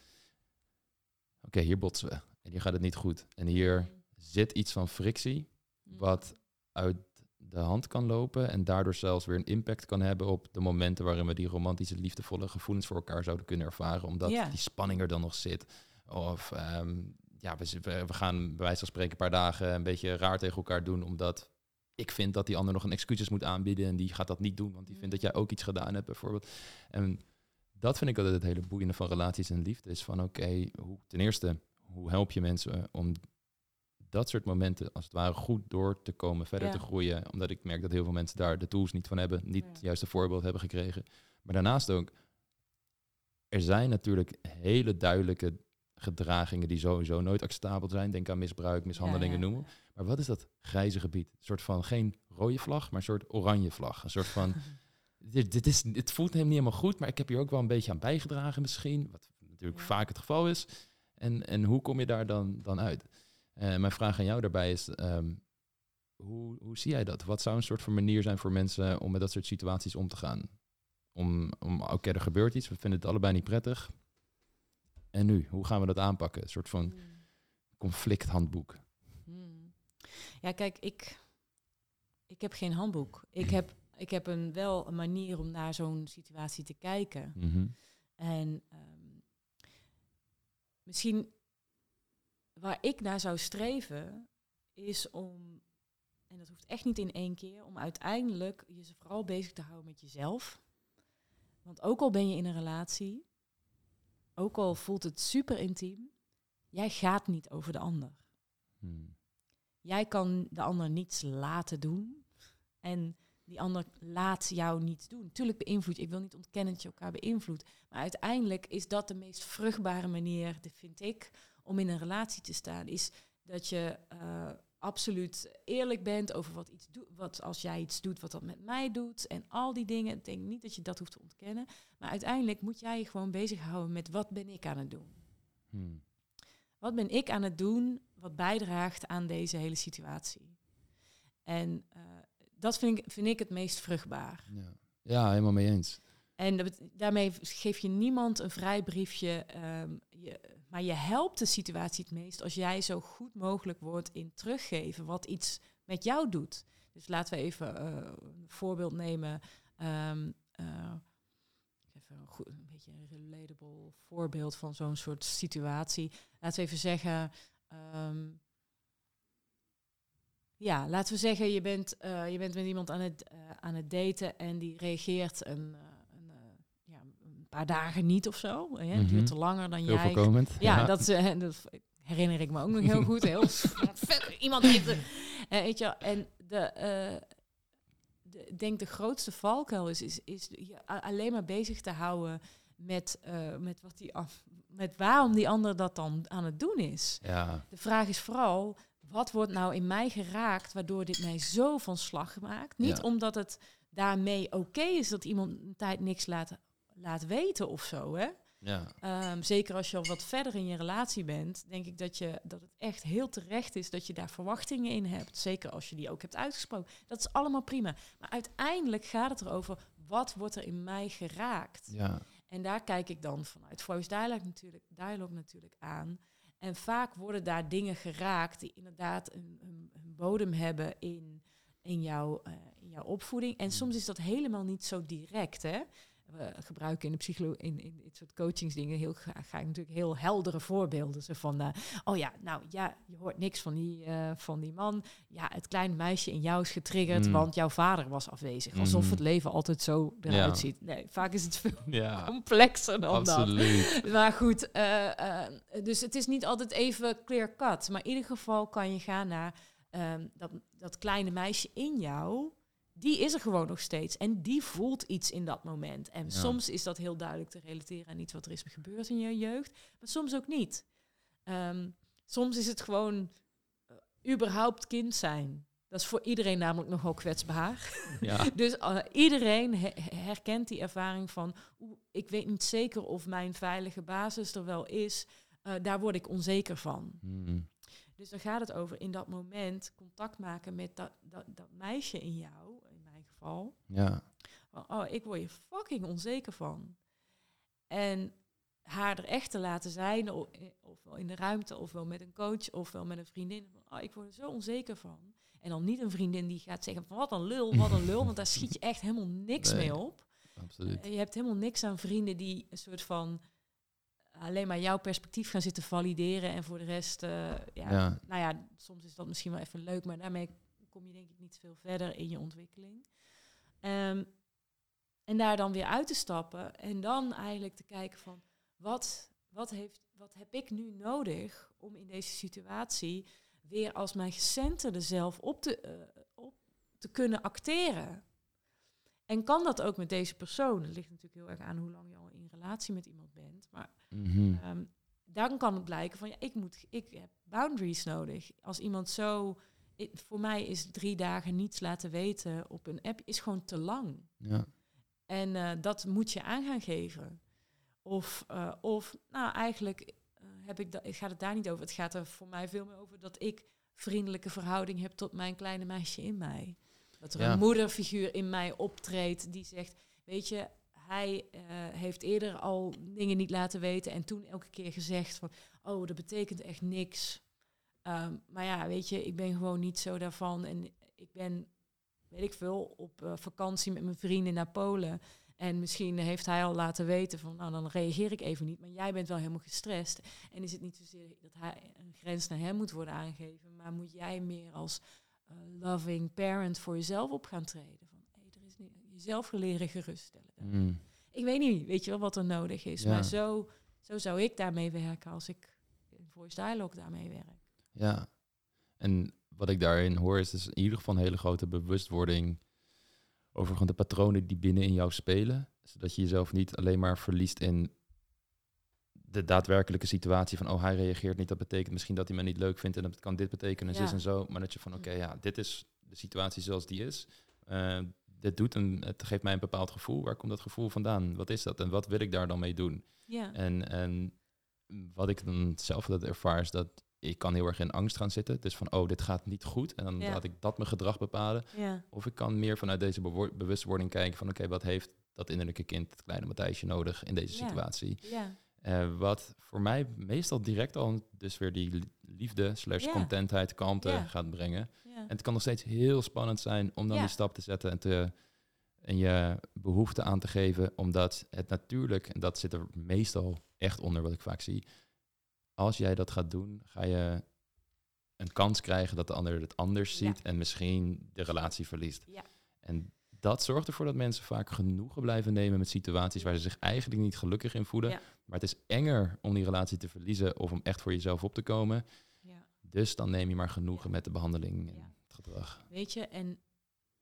oké, hier botsen we en hier gaat het niet goed. En hier zit iets van frictie, wat uit de hand kan lopen en daardoor zelfs weer een impact kan hebben op de momenten waarin we die romantische, liefdevolle gevoelens voor elkaar zouden kunnen ervaren, omdat Ja. die spanning er dan nog zit. Of ehm, ja, we, we gaan bij wijze van spreken een paar dagen een beetje raar tegen elkaar doen, omdat ik vind dat die ander nog een excuses moet aanbieden en die gaat dat niet doen, want die vindt dat jij ook iets gedaan hebt bijvoorbeeld. En dat vind ik altijd het hele boeiende van relaties en liefde is van oké, hoe ten eerste, hoe help je mensen om dat soort momenten als het ware goed door te komen, verder Ja. te groeien. Omdat ik merk dat heel veel mensen daar de tools niet van hebben, niet Ja. het juiste voorbeeld hebben gekregen. Maar daarnaast ook, er zijn natuurlijk hele duidelijke gedragingen die sowieso nooit acceptabel zijn. Denk aan misbruik, mishandelingen, Ja, noemen. Maar wat is dat grijze gebied? Een soort van geen rode vlag, maar een soort oranje vlag. Een soort van, dit, dit, is, dit voelt hem niet helemaal goed, maar ik heb hier ook wel een beetje aan bijgedragen misschien. Wat natuurlijk vaak het geval is. En, en hoe kom je daar dan, dan uit? Eh, mijn vraag aan jou daarbij is, ehm, hoe, hoe zie jij dat? Wat zou een soort van manier zijn voor mensen om met dat soort situaties om te gaan? Om, om oké, er gebeurt iets, we vinden het allebei niet prettig. En nu, hoe gaan we dat aanpakken? Een soort van Hmm. conflicthandboek. Hmm. Ja, kijk, ik, ik heb geen handboek. Ik heb, ik heb een, wel een manier om naar zo'n situatie te kijken. Mhm. En ehm, misschien waar ik naar zou streven, is om, en dat hoeft echt niet in één keer, om uiteindelijk je ze vooral bezig te houden met jezelf. Want ook al ben je in een relatie, ook al voelt het super intiem, jij gaat niet over de ander. Hmm. Jij kan de ander niets laten doen. En die ander laat jou niets doen. Tuurlijk beïnvloed je. Ik wil niet ontkennen dat je elkaar beïnvloedt. Maar uiteindelijk is dat de meest vruchtbare manier, dat vind ik, om in een relatie te staan. Is dat je eh, absoluut eerlijk bent over wat iets doet. Wat als jij iets doet, wat dat met mij doet. En al die dingen. Ik denk niet dat je dat hoeft te ontkennen. Maar uiteindelijk moet jij je gewoon bezighouden met wat ben ik aan het doen. Hmm. Wat ben ik aan het doen wat bijdraagt aan deze hele situatie? En eh, dat vind ik, vind ik het meest vruchtbaar. Ja. ja, helemaal mee eens. En daarmee geef je niemand een vrijbriefje. ehm, je, maar je helpt de situatie het meest als jij zo goed mogelijk wordt in teruggeven wat iets met jou doet. Dus laten we even eh, een voorbeeld nemen. Ehm, eh, even een, beetje een relatable voorbeeld van zo'n soort situatie. Laten we even zeggen. ehm, ja, laten we zeggen, je bent, eh, je bent met iemand aan het, aan het daten en die reageert een, eh, een, eh, ja, een paar dagen niet of zo. Hè? Het Mhm. duurt te langer dan Heel jij. voorkomend. Ja, Dat, eh, dat herinner ik me ook nog heel goed. Heel vet. Iemand heeft het. Eh, weet je, en de, eh, de, denk de grootste valkuil is, is, is je alleen maar bezig te houden met, eh, met, wat die, af- met waarom die ander dat dan aan het doen is. Ja, De vraag is vooral, wat wordt nou in mij geraakt waardoor dit mij zo van slag maakt? Niet Ja. omdat het daarmee oké is dat iemand een tijd niks laat, laat weten of zo, hè? ja. Ehm, zeker als je al wat verder in je relatie bent, denk ik dat, je, dat het echt heel terecht is dat je daar verwachtingen in hebt. Zeker als je die ook hebt uitgesproken. Dat is allemaal prima. Maar uiteindelijk gaat het erover, wat wordt er in mij geraakt? ja. En daar kijk ik dan vanuit Voice Dialogue natuurlijk, dialogue natuurlijk aan. En vaak worden daar dingen geraakt die inderdaad een, een, een bodem hebben in, in, jouw, eh, in jouw opvoeding. En soms is dat helemaal niet zo direct. Hè? We gebruiken in de psychologie, in, in dit soort coachingsdingen heel graag, ga ik natuurlijk heel heldere voorbeelden. Zo van, eh, oh ja, nou ja, je hoort niks van die, eh, van die man. Ja, het kleine meisje in jou is getriggerd, Mm. want jouw vader was afwezig. Alsof Mhm. het leven altijd zo eruit Ja. ziet. Nee, vaak is het veel Ja, complexer dan dat. Maar goed, eh, dus het is niet altijd even clear cut. Maar in ieder geval kan je gaan naar ehm, dat, dat kleine meisje in jou. Die is er gewoon nog steeds. En die voelt iets in dat moment. En Ja. soms is dat heel duidelijk te relateren aan iets wat er is gebeurd in je jeugd. Maar soms ook niet. Ehm, soms is het gewoon eh, überhaupt kind zijn. Dat is voor iedereen namelijk nogal kwetsbaar. Ja, Dus eh, iedereen he- herkent die ervaring van, ik weet niet zeker of mijn veilige basis er wel is. Eh, daar word ik onzeker van. Hmm. Dus dan gaat het over in dat moment contact maken met dat, dat, dat meisje in jou, geval. ja. Oh, ik word je fucking onzeker van. En haar er echt te laten zijn, o- eh, ofwel in de ruimte, ofwel met een coach, ofwel met een vriendin. Van, oh, ik word er zo onzeker van. En dan niet een vriendin die gaat zeggen van wat een lul, wat een lul, want daar schiet je echt helemaal niks Nee. mee op. absoluut. Eh, Je hebt helemaal niks aan vrienden die een soort van alleen maar jouw perspectief gaan zitten valideren en voor de rest, eh, ja, Ja. nou ja, soms is dat misschien wel even leuk, maar daarmee kom je denk ik niet veel verder in je ontwikkeling. Ehm, en daar dan weer uit te stappen en dan eigenlijk te kijken van wat, wat, heeft, wat heb ik nu nodig om in deze situatie weer als mijn gecenterde zelf op te, eh, op te kunnen acteren. En kan dat ook met deze persoon? Het ligt natuurlijk heel erg aan hoe lang je al in relatie met iemand bent. Maar Mhm. ehm, dan kan het blijken van ja, ik moet, ik heb boundaries nodig. Als iemand zo, voor mij is drie dagen niets laten weten op een app is gewoon te lang. Ja. En eh, dat moet je aan gaan geven. Of, eh, of nou eigenlijk eh, heb ik dat, gaat het daar niet over. Het gaat er voor mij veel meer over dat ik vriendelijke verhouding heb tot mijn kleine meisje in mij. Dat er Ja. een moederfiguur in mij optreedt die zegt, weet je, hij heeft eerder al dingen niet laten weten en toen elke keer gezegd van, oh, dat betekent echt niks. Ehm, maar ja, weet je, ik ben gewoon niet zo daarvan en ik ben, weet ik veel, op eh, vakantie met mijn vrienden naar Polen. En misschien heeft hij al laten weten van, nou dan reageer ik even niet. Maar jij bent wel helemaal gestrest. En is het niet zozeer dat hij een grens naar hem moet worden aangegeven, maar moet jij meer als eh, loving parent voor jezelf op gaan treden. Van, hey, er is niet, jezelf leren geruststellen. Mm. Ik weet niet, weet je wel, wat er nodig is. Ja. Maar zo, zo zou ik daarmee werken als ik in Voice Dialogue daarmee werk. Ja. En wat ik daarin hoor is dus in ieder geval een hele grote bewustwording over gewoon de patronen die binnen in jou spelen. Zodat je jezelf niet alleen maar verliest in de daadwerkelijke situatie van, oh, hij reageert niet, dat betekent misschien dat hij me niet leuk vindt en dat kan dit betekenen, Ja. en zo. Maar dat je van, oké, ja, dit is de situatie zoals die is. Eh, dit doet een, het geeft mij een bepaald gevoel. Waar komt dat gevoel vandaan? Wat is dat? En wat wil ik daar dan mee doen? Ja, En, en wat ik dan zelf altijd ervaar is dat ik kan heel erg in angst gaan zitten. Dus van, oh, dit gaat niet goed. En dan Ja. laat ik dat mijn gedrag bepalen. ja, Of ik kan meer vanuit deze bewo- bewustwording kijken van, oké, wat heeft dat innerlijke kind, het kleine Matthijsje, nodig in deze Ja. situatie? ja, Eh, wat voor mij meestal direct al dus weer die li- liefde slash contentheid, kalmte gaat brengen. En het kan nog steeds heel spannend zijn om dan die stap te zetten en, te, en je behoefte aan te geven. Omdat het natuurlijk, en dat zit er meestal echt onder wat ik vaak zie. Als jij dat gaat doen, ga je een kans krijgen dat de ander het anders Ja. ziet en misschien de relatie verliest. Ja. En dat zorgt ervoor dat mensen vaak genoegen blijven nemen met situaties waar ze zich eigenlijk niet gelukkig in voelen. Ja. Maar het is enger om die relatie te verliezen of om echt voor jezelf op te komen. ja. Dus dan neem je maar genoegen met de behandeling en het gedrag. Weet je, en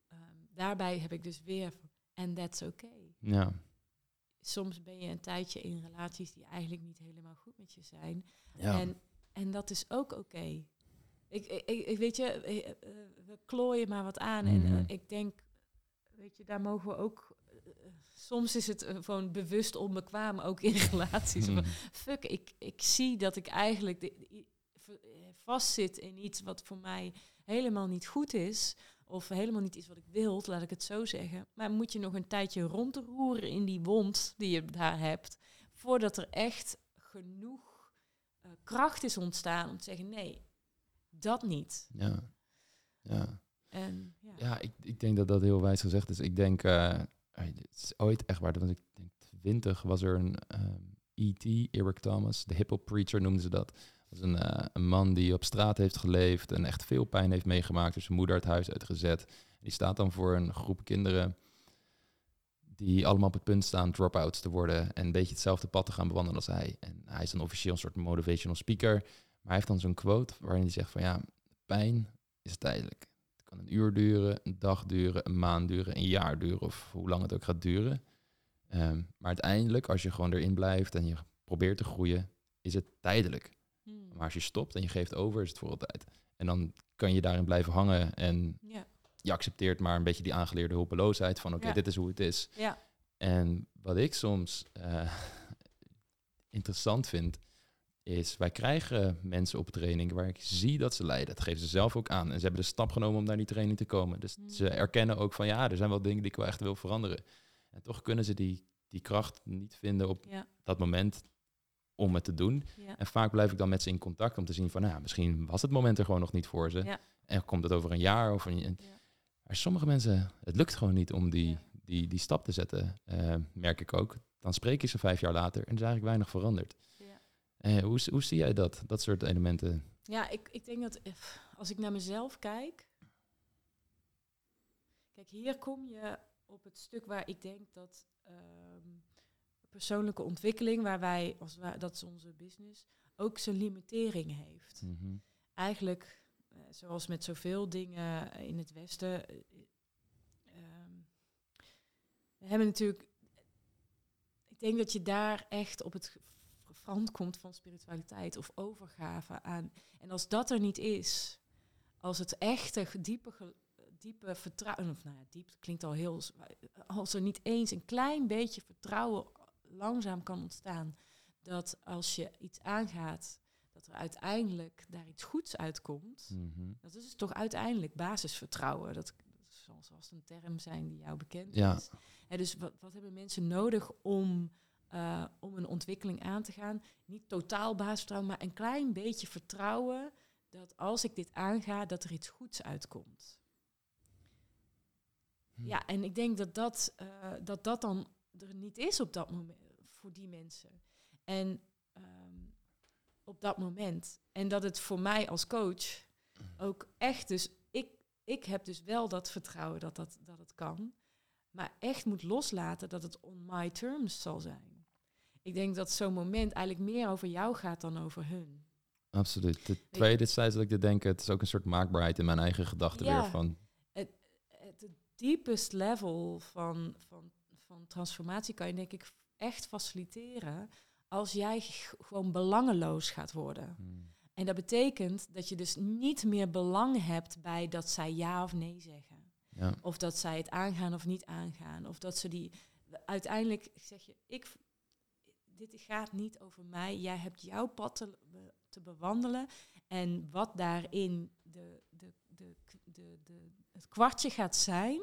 ehm, daarbij heb ik dus weer, en that's okay. Ja, Soms ben je een tijdje in relaties die eigenlijk niet helemaal goed met je zijn. ja. En, en dat is ook oké. Ik, ik, ik- weet je, we klooien maar wat aan. En Mhm. eh, ik denk, weet je, daar mogen we ook... eh, soms is het eh, gewoon bewust onbekwaam, ook in relaties. Mhm. Fuck, ik, ik zie dat ik eigenlijk de, de- v- vastzit in iets wat voor mij helemaal niet goed is. Of helemaal niet is wat ik wil, laat ik het zo zeggen. Maar moet je nog een tijdje rondroeren in die wond die je daar hebt. Voordat er echt genoeg eh, kracht is ontstaan om te zeggen: nee, dat niet. ja. ja. En ja, Ja, ik, ik denk dat dat heel wijs gezegd is. Ik denk, eh, het is ooit echt waar, was ik denk 20, was er een ehm, E.T., Eric Thomas, de hip-hop preacher noemden ze dat. Dat was een, eh, een man die op straat heeft geleefd en echt veel pijn heeft meegemaakt. Dus zijn moeder het huis uitgezet. Die staat dan voor een groep kinderen die allemaal op het punt staan drop-outs te worden en een beetje hetzelfde pad te gaan bewandelen als hij. En hij is dan officieel een soort motivational speaker. Maar hij heeft dan zo'n quote waarin hij zegt van ja, pijn is tijdelijk. Het kan een uur duren, een dag duren, een maand duren, een jaar duren of hoe lang het ook gaat duren. Ehm, maar uiteindelijk, als je gewoon erin blijft en je probeert te groeien, is het tijdelijk. Maar als je stopt en je geeft over, is het voor altijd. En dan kan je daarin blijven hangen en ja, je accepteert maar een beetje die aangeleerde hulpeloosheid van oké, Ja. dit is hoe het is. ja, En wat ik soms eh, interessant vind, is wij krijgen mensen op training waar ik zie dat ze lijden. Dat geven ze zelf ook aan. En ze hebben de stap genomen om naar die training te komen. Dus Hmm. ze erkennen ook van ja, er zijn wel dingen die ik wel echt wil veranderen. En toch kunnen ze die, die kracht niet vinden op ja, dat moment om het te doen. ja. En vaak blijf ik dan met ze in contact om te zien van, nou, misschien was het moment er gewoon nog niet voor ze. Ja. En komt het over een jaar of een. en- Ja. Maar sommige mensen, het lukt gewoon niet om die, die, die stap te zetten, eh, merk ik ook. Dan spreek je ze vijf jaar later en er is eigenlijk weinig veranderd. Ja. Eh, hoe, hoe zie jij dat, dat soort elementen? Ja, ik, ik denk dat eh, als ik naar mezelf kijk. Kijk, hier kom je op het stuk waar ik denk dat ehm, persoonlijke ontwikkeling, waar wij, als wij, dat is onze business, ook zijn limitering heeft. Mhm. Eigenlijk, eh, zoals met zoveel dingen in het Westen. eh, ehm, we hebben natuurlijk. ik denk dat je daar echt op het front komt van spiritualiteit of overgave aan. En als dat er niet is, als het echte diepe, diepe vertrouwen, of nou ja, diep klinkt al heel, als er niet eens een klein beetje vertrouwen langzaam kan ontstaan, dat als je iets aangaat, dat er uiteindelijk daar iets goeds uitkomt. Mhm. Dat is dus toch uiteindelijk basisvertrouwen. Dat, zal zoals een term zijn die jou bekend Ja. is. Dus wat, wat hebben mensen nodig om, eh, om een ontwikkeling aan te gaan? Niet totaal basisvertrouwen, maar een klein beetje vertrouwen dat als ik dit aanga, dat er iets goeds uitkomt. Hm. Ja, en ik denk dat dat, eh, dat dat dan er niet is op dat moment voor die mensen. En ehm, op dat moment. En dat het voor mij als coach ook echt dus, ik, ik heb dus wel dat vertrouwen dat, dat, dat het kan. Maar echt moet loslaten dat het on my terms zal zijn. Ik denk dat zo'n moment eigenlijk meer over jou gaat dan over hun. Absoluut. De tweede tijd dat ik dit denk, het is ook een soort maakbaarheid in mijn eigen gedachten Ja. weer van. Het deepest level van, van, van transformatie kan je denk ik echt faciliteren als jij gewoon belangeloos gaat worden. hmm, En dat betekent dat je dus niet meer belang hebt bij dat zij ja of nee zeggen. Ja. Of dat zij het aangaan of niet aangaan. Of dat ze die. Uiteindelijk zeg je, ik, dit gaat niet over mij. Jij hebt jouw pad te, be- te bewandelen. En wat daarin de, de, de, de, de, het kwartje gaat zijn,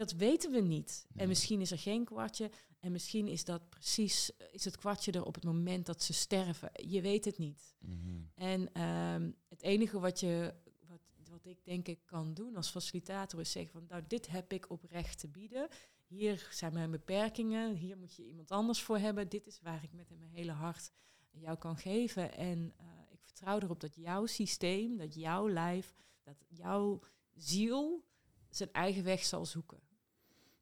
dat weten we niet. Nee. En misschien is er geen kwartje. En misschien is dat precies, is het kwartje er op het moment dat ze sterven. Je weet het niet. Mhm. En ehm, het enige wat, je, wat, wat ik denk ik kan doen als facilitator is zeggen van nou dit heb ik oprecht te bieden. Hier zijn mijn beperkingen, hier moet je iemand anders voor hebben. Dit is waar ik met mijn hele hart jou kan geven. En eh, ik vertrouw erop dat jouw systeem, dat jouw lijf, dat jouw ziel zijn eigen weg zal zoeken.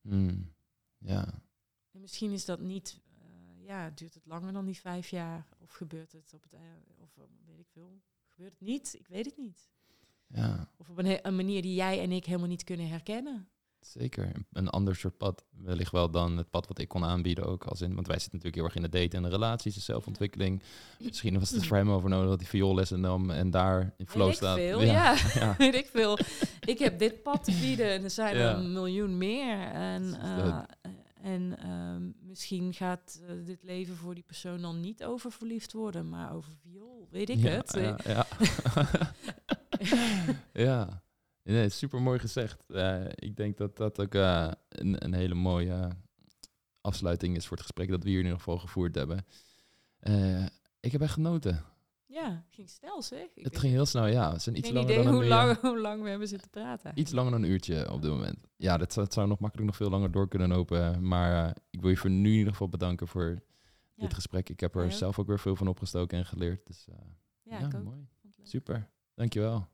Hmm. Ja. En misschien is dat niet, eh, ja, duurt het langer dan die vijf jaar? Of gebeurt het op het, eh, of eh, weet ik veel, gebeurt het niet? Ik weet het niet. ja, Of op een, een manier die jij en ik helemaal niet kunnen herkennen. Zeker. Een ander soort pad. Wellicht wel dan het pad wat ik kon aanbieden ook. Als in, want wij zitten natuurlijk heel erg in de daten en de relaties, de zelfontwikkeling. Misschien was het voor hem over nodig dat hij vioollessen nam en daar in flow weet ik staat. veel, ja. ja. weet ik veel. Ik heb dit pad te bieden en er zijn Ja. er een miljoen meer. En, is eh, en ehm, misschien gaat eh, dit leven voor die persoon dan niet over verliefd worden, maar over viool. Weet ik ja, het? Ja, ja. Nee, super mooi gezegd. Eh, ik denk dat dat ook eh, een, een hele mooie afsluiting is voor het gesprek dat we hier in ieder geval gevoerd hebben. Eh, ik heb echt genoten. Ja, ging snel zeg. Ik Het ging heel snel, ja. Het zijn iets geen langer idee dan hoe een, lang, hoe lang we hebben zitten praten. Iets langer dan een uurtje op dit moment. Ja, dat zou, zou nog makkelijk nog veel langer door kunnen lopen. Maar ik wil je voor nu in ieder geval bedanken voor Ja. dit gesprek. Ik heb er zelf ook weer veel van opgestoken en geleerd. Dus Ja, ja, ik ook. mooi. Super. Dankjewel.